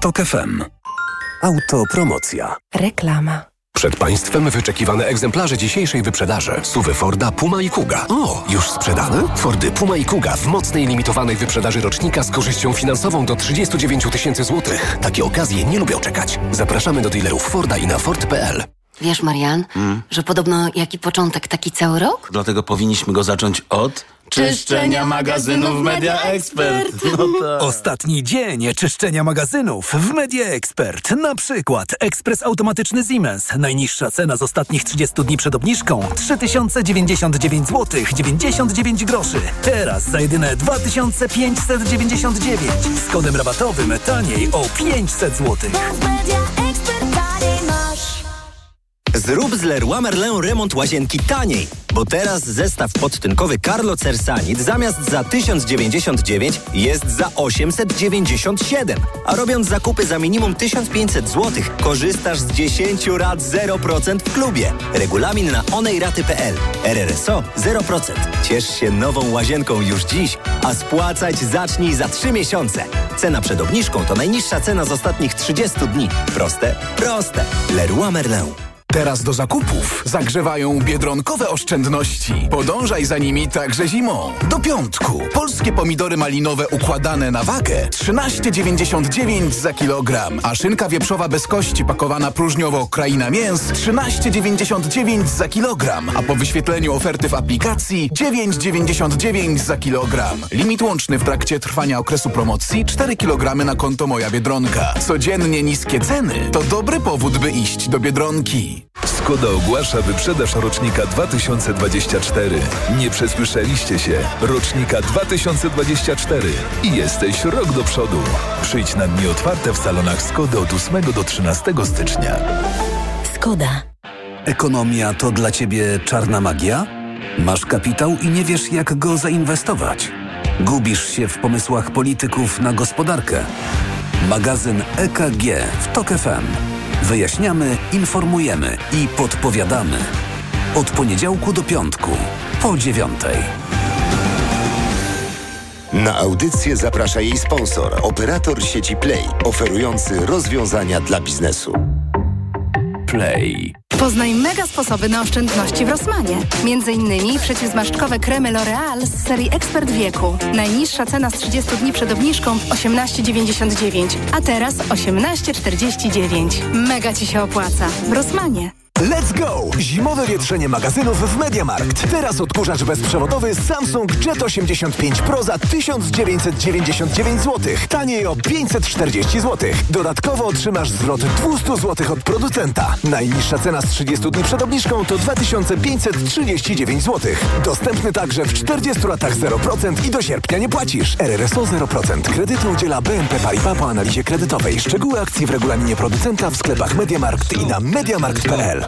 TOK FM. Autopromocja. Reklama. Przed Państwem wyczekiwane egzemplarze dzisiejszej wyprzedaży. Suwy Forda, Puma i Kuga. O, już sprzedane? Fordy Puma i Kuga w mocnej limitowanej wyprzedaży rocznika z korzyścią finansową do 39 tysięcy złotych. Takie okazje nie lubią czekać. Zapraszamy do dealerów Forda i na Ford.pl. Wiesz, Marian, że podobno jaki początek, taki cały rok? Dlatego powinniśmy go zacząć od... Czyszczenia magazynów Media Expert. No tak. Ostatni dzień czyszczenia magazynów w Media Expert. Na przykład ekspres automatyczny Siemens. Najniższa cena z ostatnich 30 dni przed obniżką 3099 zł 99 groszy. Teraz za jedyne 2599 z kodem rabatowym taniej o 500 zł. Zrób z Leroy Merlin remont łazienki taniej, bo teraz zestaw podtynkowy Carlo Cersanit zamiast za 1099 jest za 897. A robiąc zakupy za minimum 1500 zł, korzystasz z 10 rat 0% w klubie. Regulamin na onejraty.pl. RRSO 0%. Ciesz się nową łazienką już dziś, a spłacać zacznij za 3 miesiące. Cena przed obniżką to najniższa cena z ostatnich 30 dni. Proste? Proste. Leroy Merlin. Teraz do zakupów zagrzewają biedronkowe oszczędności. Podążaj za nimi także zimą. Do piątku. Polskie pomidory malinowe układane na wagę 13,99 za kilogram, a szynka wieprzowa bez kości pakowana próżniowo kraina mięs 13,99 za kilogram, a po wyświetleniu oferty w aplikacji 9,99 za kilogram. Limit łączny w trakcie trwania okresu promocji 4 kg na konto Moja Biedronka. Codziennie niskie ceny to dobry powód, by iść do Biedronki. Skoda ogłasza wyprzedaż rocznika 2024. Nie przesłyszeliście się. Rocznika 2024. I jesteś rok do przodu. Przyjdź na dni otwarte w salonach Skody od 8 do 13 stycznia. Skoda. Ekonomia to dla Ciebie czarna magia? Masz kapitał i nie wiesz jak go zainwestować? Gubisz się w pomysłach polityków na gospodarkę? Magazyn EKG w TOK FM. Wyjaśniamy, informujemy i podpowiadamy. Od poniedziałku do piątku, po dziewiątej. Na audycję zaprasza jej sponsor, operator sieci Play, oferujący rozwiązania dla biznesu. Play. Poznaj mega sposoby na oszczędności w Rossmanie. Między innymi przeciwzmarszczkowe kremy L'Oreal z serii Ekspert Wieku. Najniższa cena z 30 dni przed obniżką 18,99, a teraz 18,49. Mega Ci się opłaca. W Rossmanie. Let's go! Zimowe wietrzenie magazynów w Mediamarkt. Teraz odkurzacz bezprzewodowy Samsung Jet 85 Pro za 1999 zł. Taniej o 540 zł. Dodatkowo otrzymasz zwrot 200 zł od producenta. Najniższa cena z 30 dni przed obniżką to 2539 zł. Dostępny także w 40 latach 0% i do sierpnia nie płacisz. RRSO 0%. Kredytu udziela BNP Paribas po analizie kredytowej. Szczegóły akcji w regulaminie producenta w sklepach Mediamarkt i na mediamarkt.pl.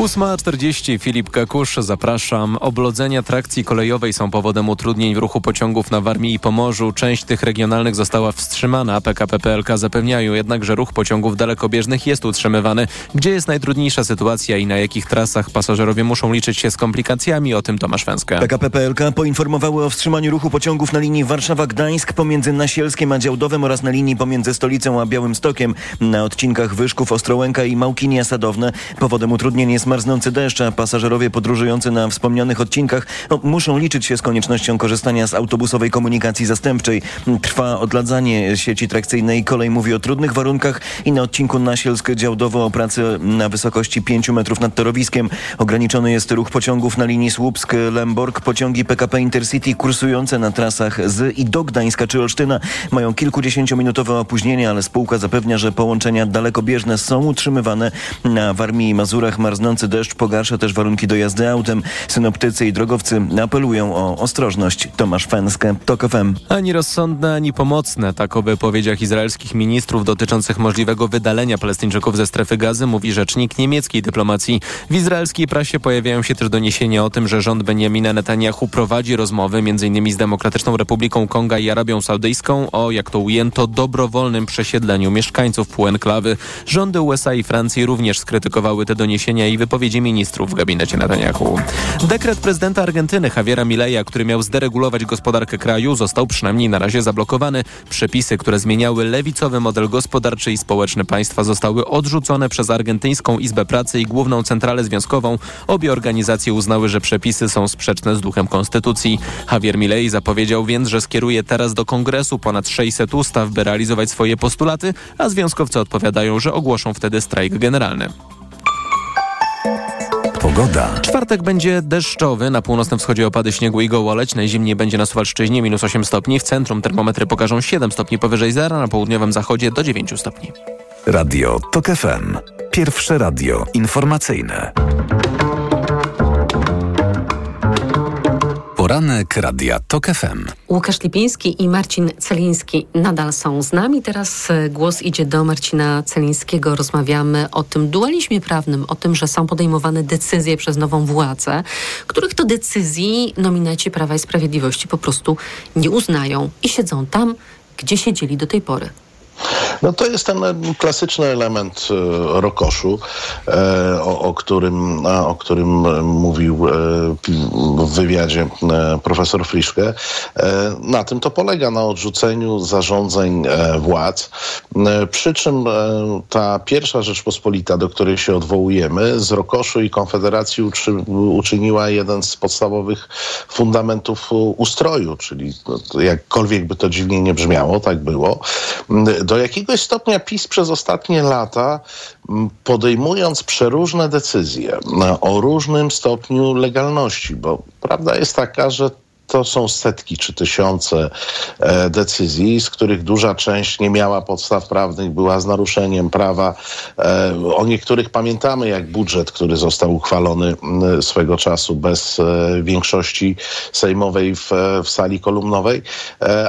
8.40 Filip Kakusz, zapraszam. Oblodzenia trakcji kolejowej są powodem utrudnień w ruchu pociągów na Warmii i Pomorzu. Część tych regionalnych została wstrzymana. PKP PLK zapewniają jednak, że ruch pociągów dalekobieżnych jest utrzymywany. Gdzie jest najtrudniejsza sytuacja i na jakich trasach pasażerowie muszą liczyć się z komplikacjami? O tym Tomasz Węska. PKP PLK poinformowały o wstrzymaniu ruchu pociągów na linii Warszawa-Gdańsk pomiędzy Nasielskiem a Działdowem oraz na linii pomiędzy stolicą a Białymstokiem na odcinkach Wyszków, Ostrołęka i Małkinia Sadowne. Powodem utrudnień jest marznący deszcz, a pasażerowie podróżujący na wspomnianych odcinkach no, muszą liczyć się z koniecznością korzystania z autobusowej komunikacji zastępczej. Trwa odladzanie sieci trakcyjnej. Kolej mówi o trudnych warunkach i na odcinku Nasielsk-Działdowo o pracy na wysokości 5 metrów nad torowiskiem. Ograniczony jest ruch pociągów na linii Słupsk-Lemborg. Pociągi PKP Intercity kursujące na trasach z i do Gdańska czy Olsztyna mają kilkudziesięciominutowe opóźnienie, ale spółka zapewnia, że połączenia dalekobieżne są utrzymywane. Na Warmii i Mazurach marznący deszcz pogarsza też warunki do jazdy autem. Synoptycy i drogowcy apelują o ostrożność. Tomasz Fęskę, TOK FM. Ani rozsądne, ani pomocne. Tak o wypowiedziach izraelskich ministrów dotyczących możliwego wydalenia Palestyńczyków ze strefy gazy mówi rzecznik niemieckiej dyplomacji. W izraelskiej prasie pojawiają się też doniesienia o tym, że rząd Benjamina Netanyahu prowadzi rozmowy m.in. z Demokratyczną Republiką Konga i Arabią Saudyjską o, jak to ujęto, dobrowolnym przesiedleniu mieszkańców półenklawy. Rządy USA i Francji również skrytykowały te doniesienia i wypowiedzi ministrów w gabinecie Netanyahu. Dekret prezydenta Argentyny Javiera Mileja, który miał zderegulować gospodarkę kraju, został przynajmniej na razie zablokowany. Przepisy, które zmieniały lewicowy model gospodarczy i społeczny państwa zostały odrzucone przez Argentyńską Izbę Pracy i Główną Centralę Związkową. Obie organizacje uznały, że przepisy są sprzeczne z duchem konstytucji. Javier Milei zapowiedział więc, że skieruje teraz do kongresu ponad 600 ustaw, by realizować swoje postulaty, a związkowcy odpowiadają, że ogłoszą wtedy strajk generalny. Pogoda. Czwartek będzie deszczowy, na północnym wschodzie opady śniegu i gołoleć, najzimniej będzie na Suwalszczyźnie minus 8 stopni, w centrum termometry pokażą 7 stopni powyżej zera, na południowym zachodzie do 9 stopni. Radio TOK FM. Pierwsze radio informacyjne. Poranek Radia TOK FM. Łukasz Lipiński i Marcin Celiński nadal są z nami. Teraz e, głos idzie do Marcina Celińskiego. Rozmawiamy o tym dualizmie prawnym, o tym, że są podejmowane decyzje przez nową władzę, których to decyzji nominaci Prawa i Sprawiedliwości po prostu nie uznają i siedzą tam, gdzie siedzieli do tej pory. No to jest ten klasyczny element e, rokoszu, e, o, o, którym, o którym mówił e, w wywiadzie profesor Friszke. Na tym to polega, na odrzuceniu zarządzeń władz. Przy czym ta pierwsza Rzeczpospolita, do której się odwołujemy, z rokoszu i Konfederacji uczyniła jeden z podstawowych fundamentów ustroju, czyli jakkolwiek by to dziwnie nie brzmiało, tak było. Do jakiego jakiegoś stopnia PiS przez ostatnie lata, podejmując przeróżne decyzje o różnym stopniu legalności, bo prawda jest taka, że to są setki czy tysiące e, decyzji, z których duża część nie miała podstaw prawnych, była z naruszeniem prawa. E, o niektórych pamiętamy, jak budżet, który został uchwalony swego czasu bez e, większości sejmowej w, w sali kolumnowej,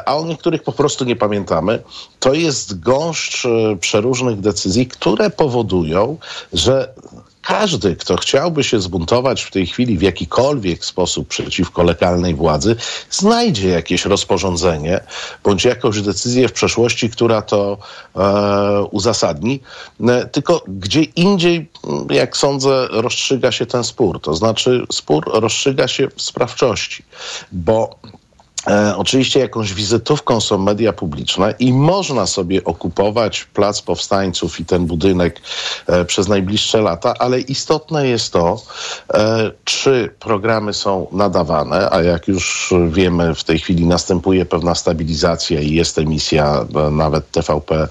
a o niektórych po prostu nie pamiętamy. To jest gąszcz przeróżnych decyzji, które powodują, że każdy, kto chciałby się zbuntować w tej chwili w jakikolwiek sposób przeciwko legalnej władzy, znajdzie jakieś rozporządzenie bądź jakąś decyzję w przeszłości, która to e, uzasadni. E, tylko gdzie indziej, jak sądzę, rozstrzyga się ten spór. To znaczy spór rozstrzyga się w sprawczości, bo E, oczywiście jakąś wizytówką są media publiczne i można sobie okupować Plac Powstańców i ten budynek e, przez najbliższe lata, ale istotne jest to, e, czy programy są nadawane, a jak już wiemy, w tej chwili następuje pewna stabilizacja i jest emisja e, nawet TVP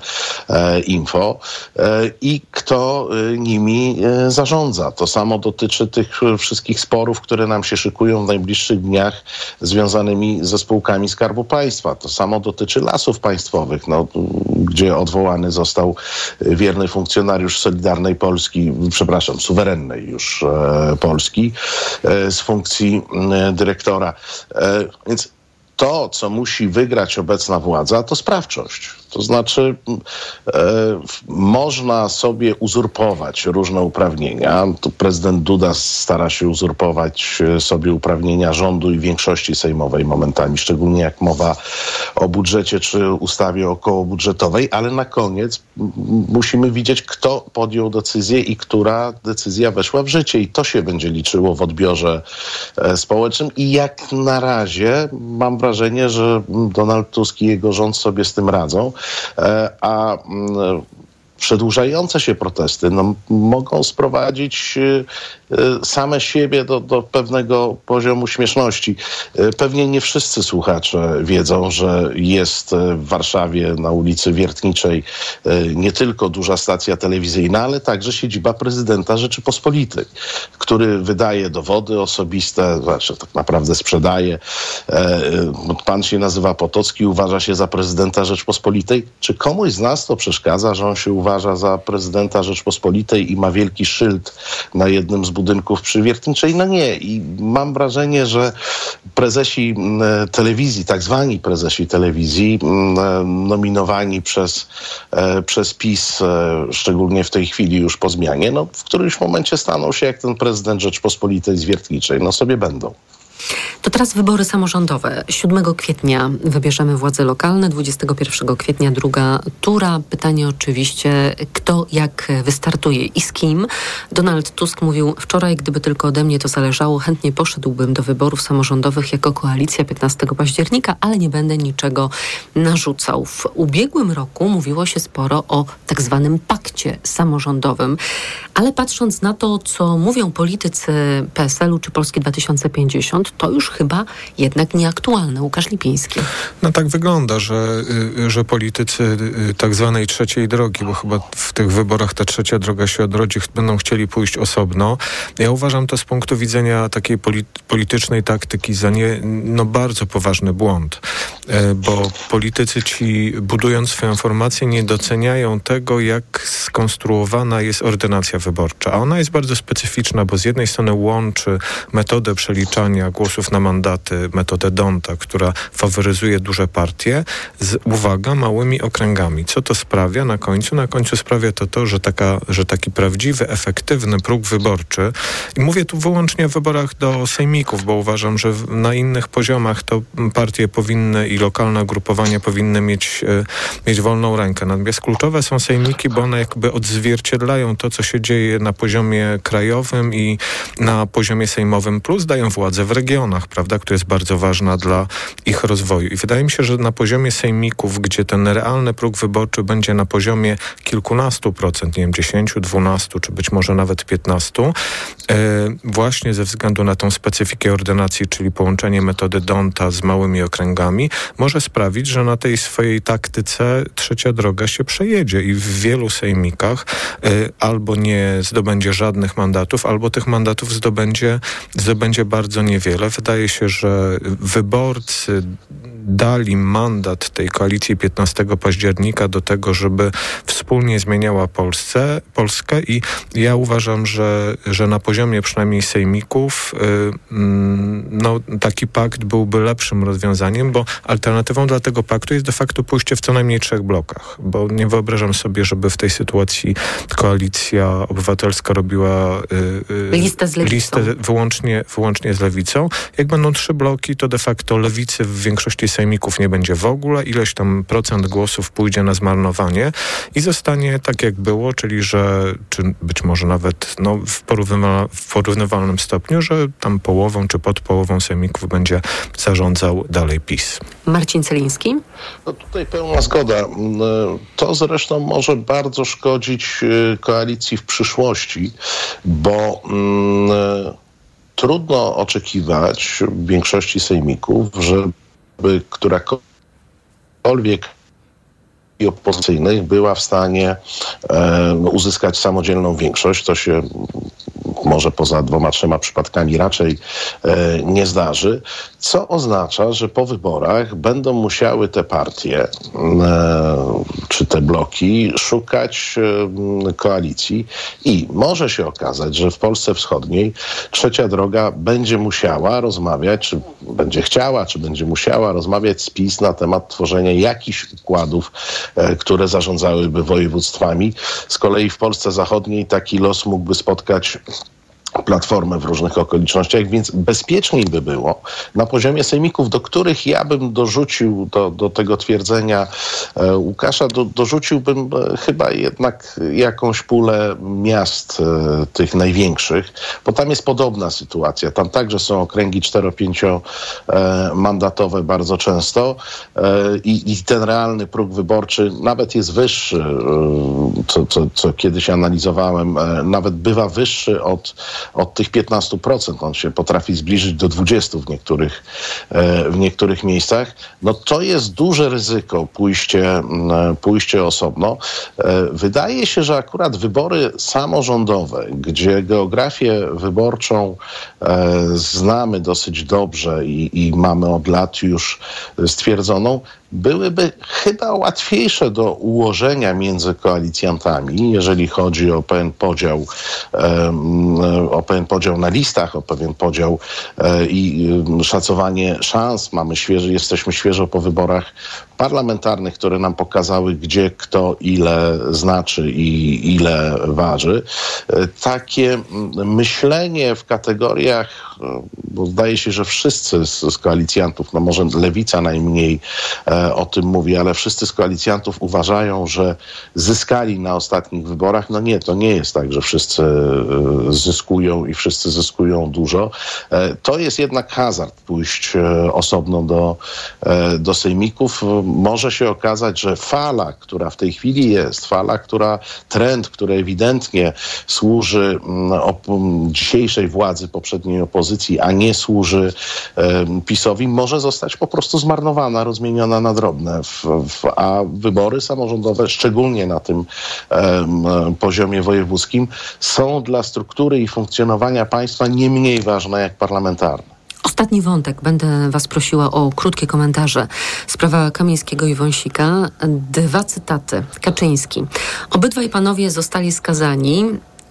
e, Info e, i kto nimi zarządza. To samo dotyczy tych wszystkich sporów, które nam się szykują w najbliższych dniach związanymi ze spółkami Skarbu Państwa. To samo dotyczy lasów państwowych, no, gdzie odwołany został wierny funkcjonariusz Solidarnej Polski, przepraszam, suwerennej już e, Polski e, z funkcji e, dyrektora. Więc to, co musi wygrać obecna władza, to sprawczość. To znaczy, e, można sobie uzurpować różne uprawnienia. Tu prezydent Duda stara się uzurpować e, sobie uprawnienia rządu i większości sejmowej momentami, szczególnie jak mowa o budżecie czy ustawie okołobudżetowej, ale na koniec musimy widzieć, kto podjął decyzję i która decyzja weszła w życie. I to się będzie liczyło w odbiorze e, społecznym. I jak na razie mam wrażenie, że Donald Tusk i jego rząd sobie z tym radzą. E, a mm, przedłużające się protesty no, mogą sprowadzić e, same siebie do, do pewnego poziomu śmieszności. Pewnie nie wszyscy słuchacze wiedzą, że jest w Warszawie na ulicy Wiertniczej nie tylko duża stacja telewizyjna, ale także siedziba prezydenta Rzeczypospolitej, który wydaje dowody osobiste, znaczy tak naprawdę sprzedaje. Pan się nazywa Potocki, uważa się za prezydenta Rzeczpospolitej. Czy komuś z nas to przeszkadza, że on się uważa za prezydenta Rzeczpospolitej i ma wielki szyld na jednym z budynków przy Wiertniczej. No nie. I mam wrażenie, że prezesi mm, telewizji, tak zwani prezesi telewizji, mm, nominowani przez, e, przez PiS, e, szczególnie w tej chwili już po zmianie, no w którymś momencie staną się jak ten prezydent Rzeczpospolitej z Wiertniczej. No sobie będą. To teraz wybory samorządowe. 7 kwietnia wybierzemy władze lokalne, 21 kwietnia druga tura. Pytanie oczywiście, kto jak wystartuje i z kim. Donald Tusk mówił wczoraj, gdyby tylko ode mnie to zależało, chętnie poszedłbym do wyborów samorządowych jako koalicja 15 października, ale nie będę niczego narzucał. W ubiegłym roku mówiło się sporo o tak zwanym pakcie samorządowym, ale patrząc na to, co mówią politycy PSL-u czy Polski 2050, to już chyba jednak nieaktualne. Łukasz Lipiński. No tak wygląda, że, y, że politycy y, tak zwanej trzeciej drogi, bo chyba w tych wyborach ta trzecia droga się odrodzi, będą chcieli pójść osobno. Ja uważam to z punktu widzenia takiej politycznej taktyki za nie, no bardzo poważny błąd, e, bo politycy ci budując swoją formację nie doceniają tego, jak skonstruowana jest ordynacja wyborcza. A ona jest bardzo specyficzna, bo z jednej strony łączy metodę przeliczania głosów na mandaty, metodę Donta, która faworyzuje duże partie, z, uwaga, małymi okręgami. Co to sprawia na końcu? Na końcu sprawia to to, że, taka, że taki prawdziwy, efektywny próg wyborczy, i mówię tu wyłącznie o wyborach do sejmików, bo uważam, że na innych poziomach to partie powinny i lokalne ugrupowania powinny mieć, e, mieć wolną rękę. Natomiast kluczowe są sejmiki, bo one jakby odzwierciedlają to, co się dzieje na poziomie krajowym i na poziomie sejmowym, plus dają władzę w regionach, prawda, która jest bardzo ważna dla ich rozwoju. I wydaje mi się, że na poziomie sejmików, gdzie ten realny próg wyborczy będzie na poziomie kilkunastu procent, nie wiem, 10, 12 czy być może nawet 15, e, właśnie ze względu na tą specyfikę ordynacji, czyli połączenie metody Donta z małymi okręgami, może sprawić, że na tej swojej taktyce trzecia droga się przejedzie i w wielu sejmikach e, albo nie zdobędzie żadnych mandatów, albo tych mandatów zdobędzie, zdobędzie bardzo niewiele. Wydaje się, że wyborcy dali mandat tej koalicji 15 października do tego, żeby wspólnie zmieniała Polsce, Polskę i ja uważam, że, że na poziomie przynajmniej sejmików y, mm, no, taki pakt byłby lepszym rozwiązaniem, bo alternatywą dla tego paktu jest de facto pójście w co najmniej trzech blokach, bo nie wyobrażam sobie, żeby w tej sytuacji koalicja obywatelska robiła y, y, listę, z listę wyłącznie, wyłącznie z lewicą. Jak będą trzy bloki, to de facto lewicy w większości sejmików nie będzie w ogóle, ileś tam procent głosów pójdzie na zmarnowanie i zostanie tak jak było, czyli że, czy być może nawet no, w, w porównywalnym stopniu, że tam połową czy pod połową sejmików będzie zarządzał dalej PiS. Marcin Celiński? No tutaj pełna zgoda. To zresztą może bardzo szkodzić y, koalicji w przyszłości, bo mm, trudno oczekiwać w większości sejmików, żeby którakolwiek i opozycyjnych była w stanie e, uzyskać samodzielną większość. To się może poza dwoma, trzema przypadkami raczej e, nie zdarzy, co oznacza, że po wyborach będą musiały te partie e, czy te bloki szukać e, koalicji i może się okazać, że w Polsce Wschodniej trzecia droga będzie musiała rozmawiać, czy będzie chciała, czy będzie musiała rozmawiać z PiS na temat tworzenia jakichś układów, e, które zarządzałyby województwami. Z kolei w Polsce Zachodniej taki los mógłby spotkać Platformę w różnych okolicznościach, więc bezpieczniej by było na poziomie sejmików, do których ja bym dorzucił do, do tego twierdzenia e, Łukasza, do, dorzuciłbym e, chyba jednak jakąś pulę miast e, tych największych, bo tam jest podobna sytuacja. Tam także są okręgi 4-5 e, mandatowe bardzo często e, i, i, ten realny próg wyborczy nawet jest wyższy, e, co, co, co kiedyś analizowałem, nawet bywa wyższy od od tych 15%. On się potrafi zbliżyć do 20% w niektórych, e, w niektórych miejscach. No to jest duże ryzyko pójście, pójście osobno. E, wydaje się, że akurat wybory samorządowe, gdzie geografię wyborczą e, znamy dosyć dobrze i, i mamy od lat już stwierdzoną, byłyby chyba łatwiejsze do ułożenia między koalicjantami, jeżeli chodzi o pewien podział, o pewien podział na listach, o pewien podział e, i szacowanie szans. Mamy jesteśmy świeżo po wyborach parlamentarnych, które nam pokazały, gdzie kto ile znaczy i ile waży. E, takie myślenie w kategoriach, e, bo zdaje się, że wszyscy z, z koalicjantów, no może lewica najmniej e, o tym mówi, ale wszyscy z koalicjantów uważają, że zyskali na ostatnich wyborach. No nie, to nie jest tak, że wszyscy e, zyskują i wszyscy zyskują dużo. E, to jest jednak hazard pójść e, osobno do, do sejmików. Może się okazać, że fala, która w tej chwili jest, fala, która trend, który ewidentnie służy mm, dzisiejszej władzy poprzedniej opozycji, a nie służy PiSowi, może zostać po prostu zmarnowana, rozmieniona na drobne. A wybory samorządowe, szczególnie na tym poziomie wojewódzkim, są dla struktury i funkcjonowania państwa nie mniej ważne jak parlamentarne. Ostatni wątek. Będę Was prosiła o krótkie komentarze. Sprawa Kamińskiego i Wąsika. Dwa cytaty. Kaczyński. Obydwaj panowie zostali skazani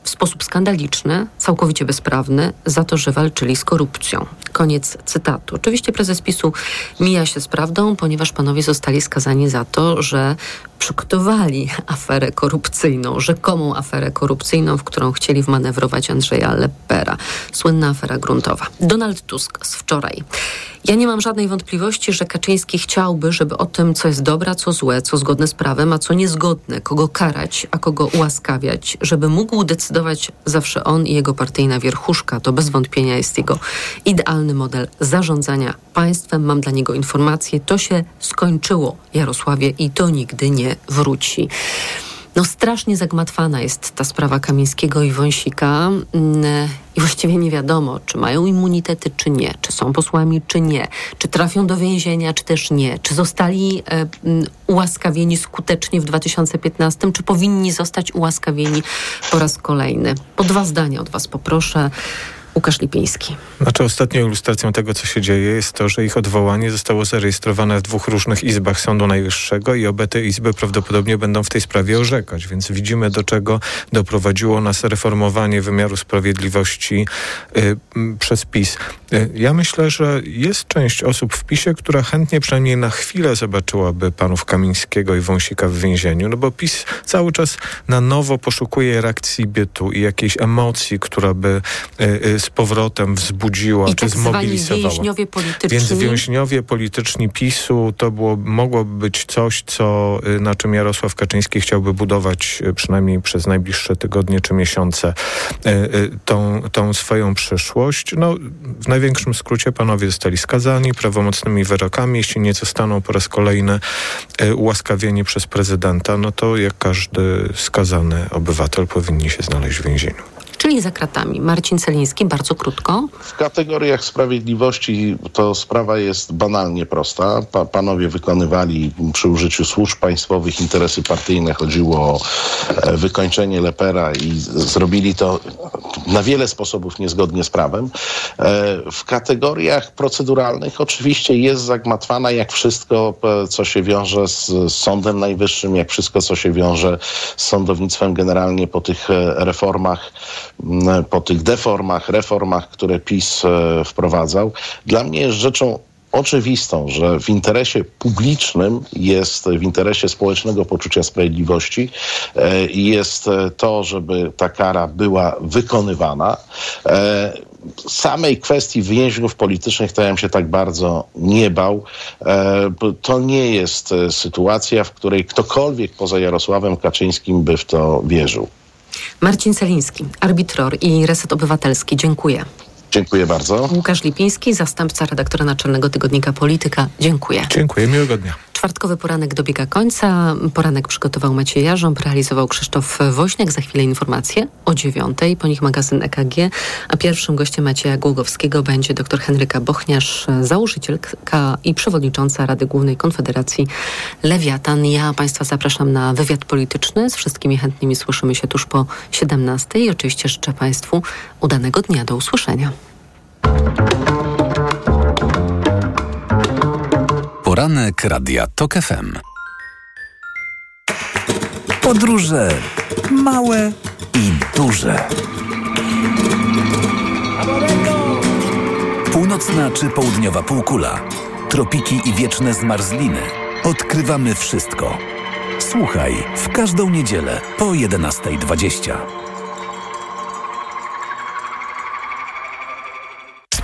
w sposób skandaliczny, całkowicie bezprawny, za to, że walczyli z korupcją. Koniec cytatu. Oczywiście prezes PiSu mija się z prawdą, ponieważ panowie zostali skazani za to, że przygotowali aferę korupcyjną, rzekomą aferę korupcyjną, w którą chcieli wmanewrować Andrzeja Lepera. Słynna afera gruntowa. Donald Tusk z wczoraj. Ja nie mam żadnej wątpliwości, że Kaczyński chciałby, żeby o tym, co jest dobre, co złe, co zgodne z prawem, a co niezgodne, kogo karać, a kogo ułaskawiać, żeby mógł decydować zawsze on i jego partyjna wierchuszka. To bez wątpienia jest jego idealny model zarządzania państwem. Mam dla niego informacje. To się skończyło, Jarosławie, i to nigdy nie wróci. No strasznie zagmatwana jest ta sprawa Kamińskiego i Wąsika. Mm, i właściwie nie wiadomo, czy mają immunitety, czy nie, czy są posłami, czy nie, czy trafią do więzienia, czy też nie, czy zostali e, mm, ułaskawieni skutecznie w 2015, czy powinni zostać ułaskawieni po raz kolejny. Po dwa zdania od Was poproszę. Łukasz Lipiński. Znaczy ostatnią ilustracją tego, co się dzieje, jest to, że ich odwołanie zostało zarejestrowane w dwóch różnych izbach Sądu Najwyższego i obe te izby prawdopodobnie będą w tej sprawie orzekać, więc widzimy, do czego doprowadziło nas reformowanie wymiaru sprawiedliwości y, przez PiS. Y, ja myślę, że jest część osób w PiSie, która chętnie przynajmniej na chwilę zobaczyłaby panów Kamińskiego i Wąsika w więzieniu, no bo PiS cały czas na nowo poszukuje reakcji bytu i jakiejś emocji, która by y, y, z powrotem wzbudziła I czy tak zmobilizowała. więźniowie polityczni. Więc więźniowie polityczni PiSu to było, mogłoby być coś, co, y, na czym Jarosław Kaczyński chciałby budować y, przynajmniej przez najbliższe tygodnie czy miesiące y, tą, tą swoją przyszłość. No, w największym skrócie panowie zostali skazani prawomocnymi wyrokami. Jeśli nie zostaną po raz kolejny ułaskawieni przez prezydenta, no to jak każdy skazany obywatel powinni się znaleźć w więzieniu. Czyli za kratami. Marcin Celiński, bardzo krótko. W kategoriach sprawiedliwości to sprawa jest banalnie prosta. Pa, panowie wykonywali przy użyciu służb państwowych interesy partyjne. Chodziło o e, wykończenie Lepera i zrobili to na wiele sposobów niezgodnie z prawem. E, w kategoriach proceduralnych oczywiście jest zagmatwana jak wszystko, e, co się wiąże z, Sądem Najwyższym, jak wszystko, co się wiąże z sądownictwem generalnie po tych e, reformach, po tych deformach, reformach, które PiS wprowadzał. Dla mnie jest rzeczą oczywistą, że w interesie publicznym jest, w interesie społecznego poczucia sprawiedliwości e, jest to, żeby ta kara była wykonywana. E, samej kwestii więźniów politycznych to ja bym się tak bardzo nie bał. E, to nie jest sytuacja, w której ktokolwiek poza Jarosławem Kaczyńskim by w to wierzył. Marcin Celiński, arbitror i Reset Obywatelski. Dziękuję. Dziękuję bardzo. Łukasz Lipiński, zastępca redaktora naczelnego tygodnika Polityka. Dziękuję. Dziękuję, miłego dnia. Czwartkowy poranek dobiega końca. Poranek przygotował Maciej Jarząb, realizował Krzysztof Woźniak. Za chwilę informacje o dziewiątej, po nich magazyn EKG, a pierwszym gościem Macieja Głogowskiego będzie dr Henryka Bochniarz, założycielka i przewodnicząca Rady Głównej Konfederacji Lewiatan. Ja Państwa zapraszam na wywiad polityczny. Z wszystkimi chętnymi słyszymy się tuż po 17 i oczywiście życzę Państwu udanego dnia. Do usłyszenia. Poranek Radia TOK FM. Podróże małe i duże. Północna czy południowa półkula. Tropiki i wieczne zmarzliny. Odkrywamy wszystko. Słuchaj w każdą niedzielę po 11.20.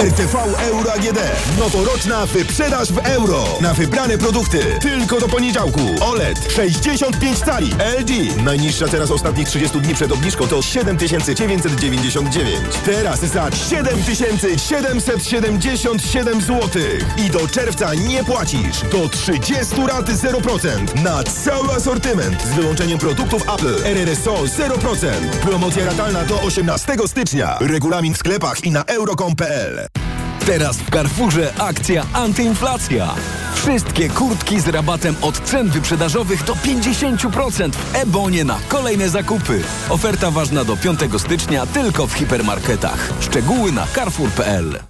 RTV Euro AGD. Noworoczna wyprzedaż w euro. Na wybrane produkty. Tylko do poniedziałku. OLED 65 cali. LG. Najniższa teraz ostatnich 30 dni przed obniżką to 7999. Teraz za 7777 zł. I do czerwca nie płacisz. Do 30 rat 0%. Na cały asortyment. Z wyłączeniem produktów Apple. RRSO 0%. Promocja ratalna do 18 stycznia. Regulamin w sklepach i na euro.com.pl. Teraz w Carrefourze akcja antyinflacja. Wszystkie kurtki z rabatem od cen wyprzedażowych do 50% w e-bonie na kolejne zakupy. Oferta ważna do 5 stycznia tylko w hipermarketach. Szczegóły na carrefour.pl.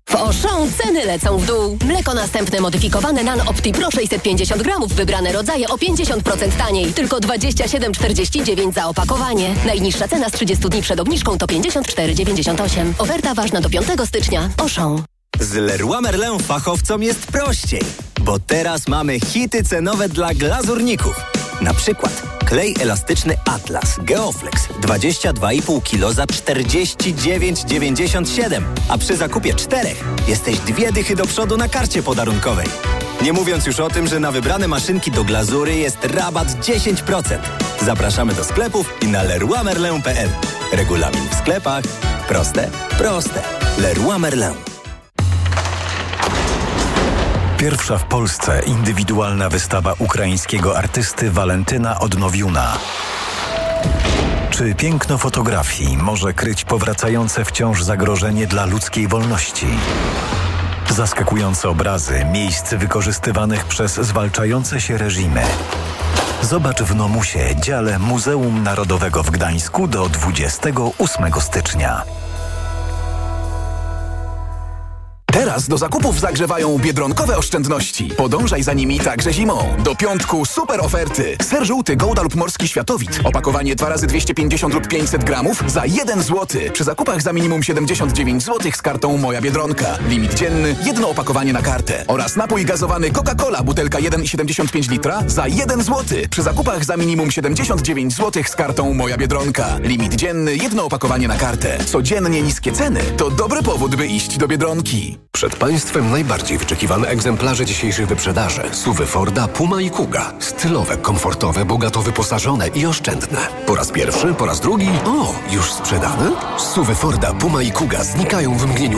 W Auchan ceny lecą w dół. Mleko następne modyfikowane Nan Opti Pro 650 gramów, wybrane rodzaje o 50% taniej. Tylko 27,49 za opakowanie. Najniższa cena z 30 dni przed obniżką to 54,98. Oferta ważna do 5 stycznia. Auchan. Z Leroy Merlin fachowcom jest prościej, bo teraz mamy hity cenowe dla glazurników. Na przykład klej elastyczny Atlas Geoflex 22,5 kg za 49,97, a przy zakupie czterech jesteś dwie dychy do przodu na karcie podarunkowej. Nie mówiąc już o tym, że na wybrane maszynki do glazury jest rabat 10%. Zapraszamy do sklepów i na leroymerlin.pl. Regulamin w sklepach. Proste, proste. Leroy Merlin. Pierwsza w Polsce indywidualna wystawa ukraińskiego artysty Walentyna Odnowiuna. Czy piękno fotografii może kryć powracające wciąż zagrożenie dla ludzkiej wolności? Zaskakujące obrazy miejsc wykorzystywanych przez zwalczające się reżimy. Zobacz w Nomusie, dziale Muzeum Narodowego w Gdańsku do 28 stycznia. Teraz do zakupów zagrzewają biedronkowe oszczędności. Podążaj za nimi także zimą. Do piątku super oferty. Ser żółty Gouda lub Morski Światowit. Opakowanie 2 razy 250 lub 500 gramów za 1 zł. Przy zakupach za minimum 79 zł z kartą Moja Biedronka. Limit dzienny, jedno opakowanie na kartę. Oraz napój gazowany Coca-Cola, butelka 1,75 litra za 1 zł. Przy zakupach za minimum 79 zł z kartą Moja Biedronka. Limit dzienny, jedno opakowanie na kartę. Codziennie niskie ceny to dobry powód, by iść do Biedronki. Przed Państwem najbardziej wyczekiwane egzemplarze dzisiejszych wyprzedaży. Suwy Forda, Puma i Kuga. Stylowe, komfortowe, bogato wyposażone i oszczędne. Po raz pierwszy, po raz drugi. O, już sprzedane? Suwy Forda, Puma i Kuga znikają w mgnieniu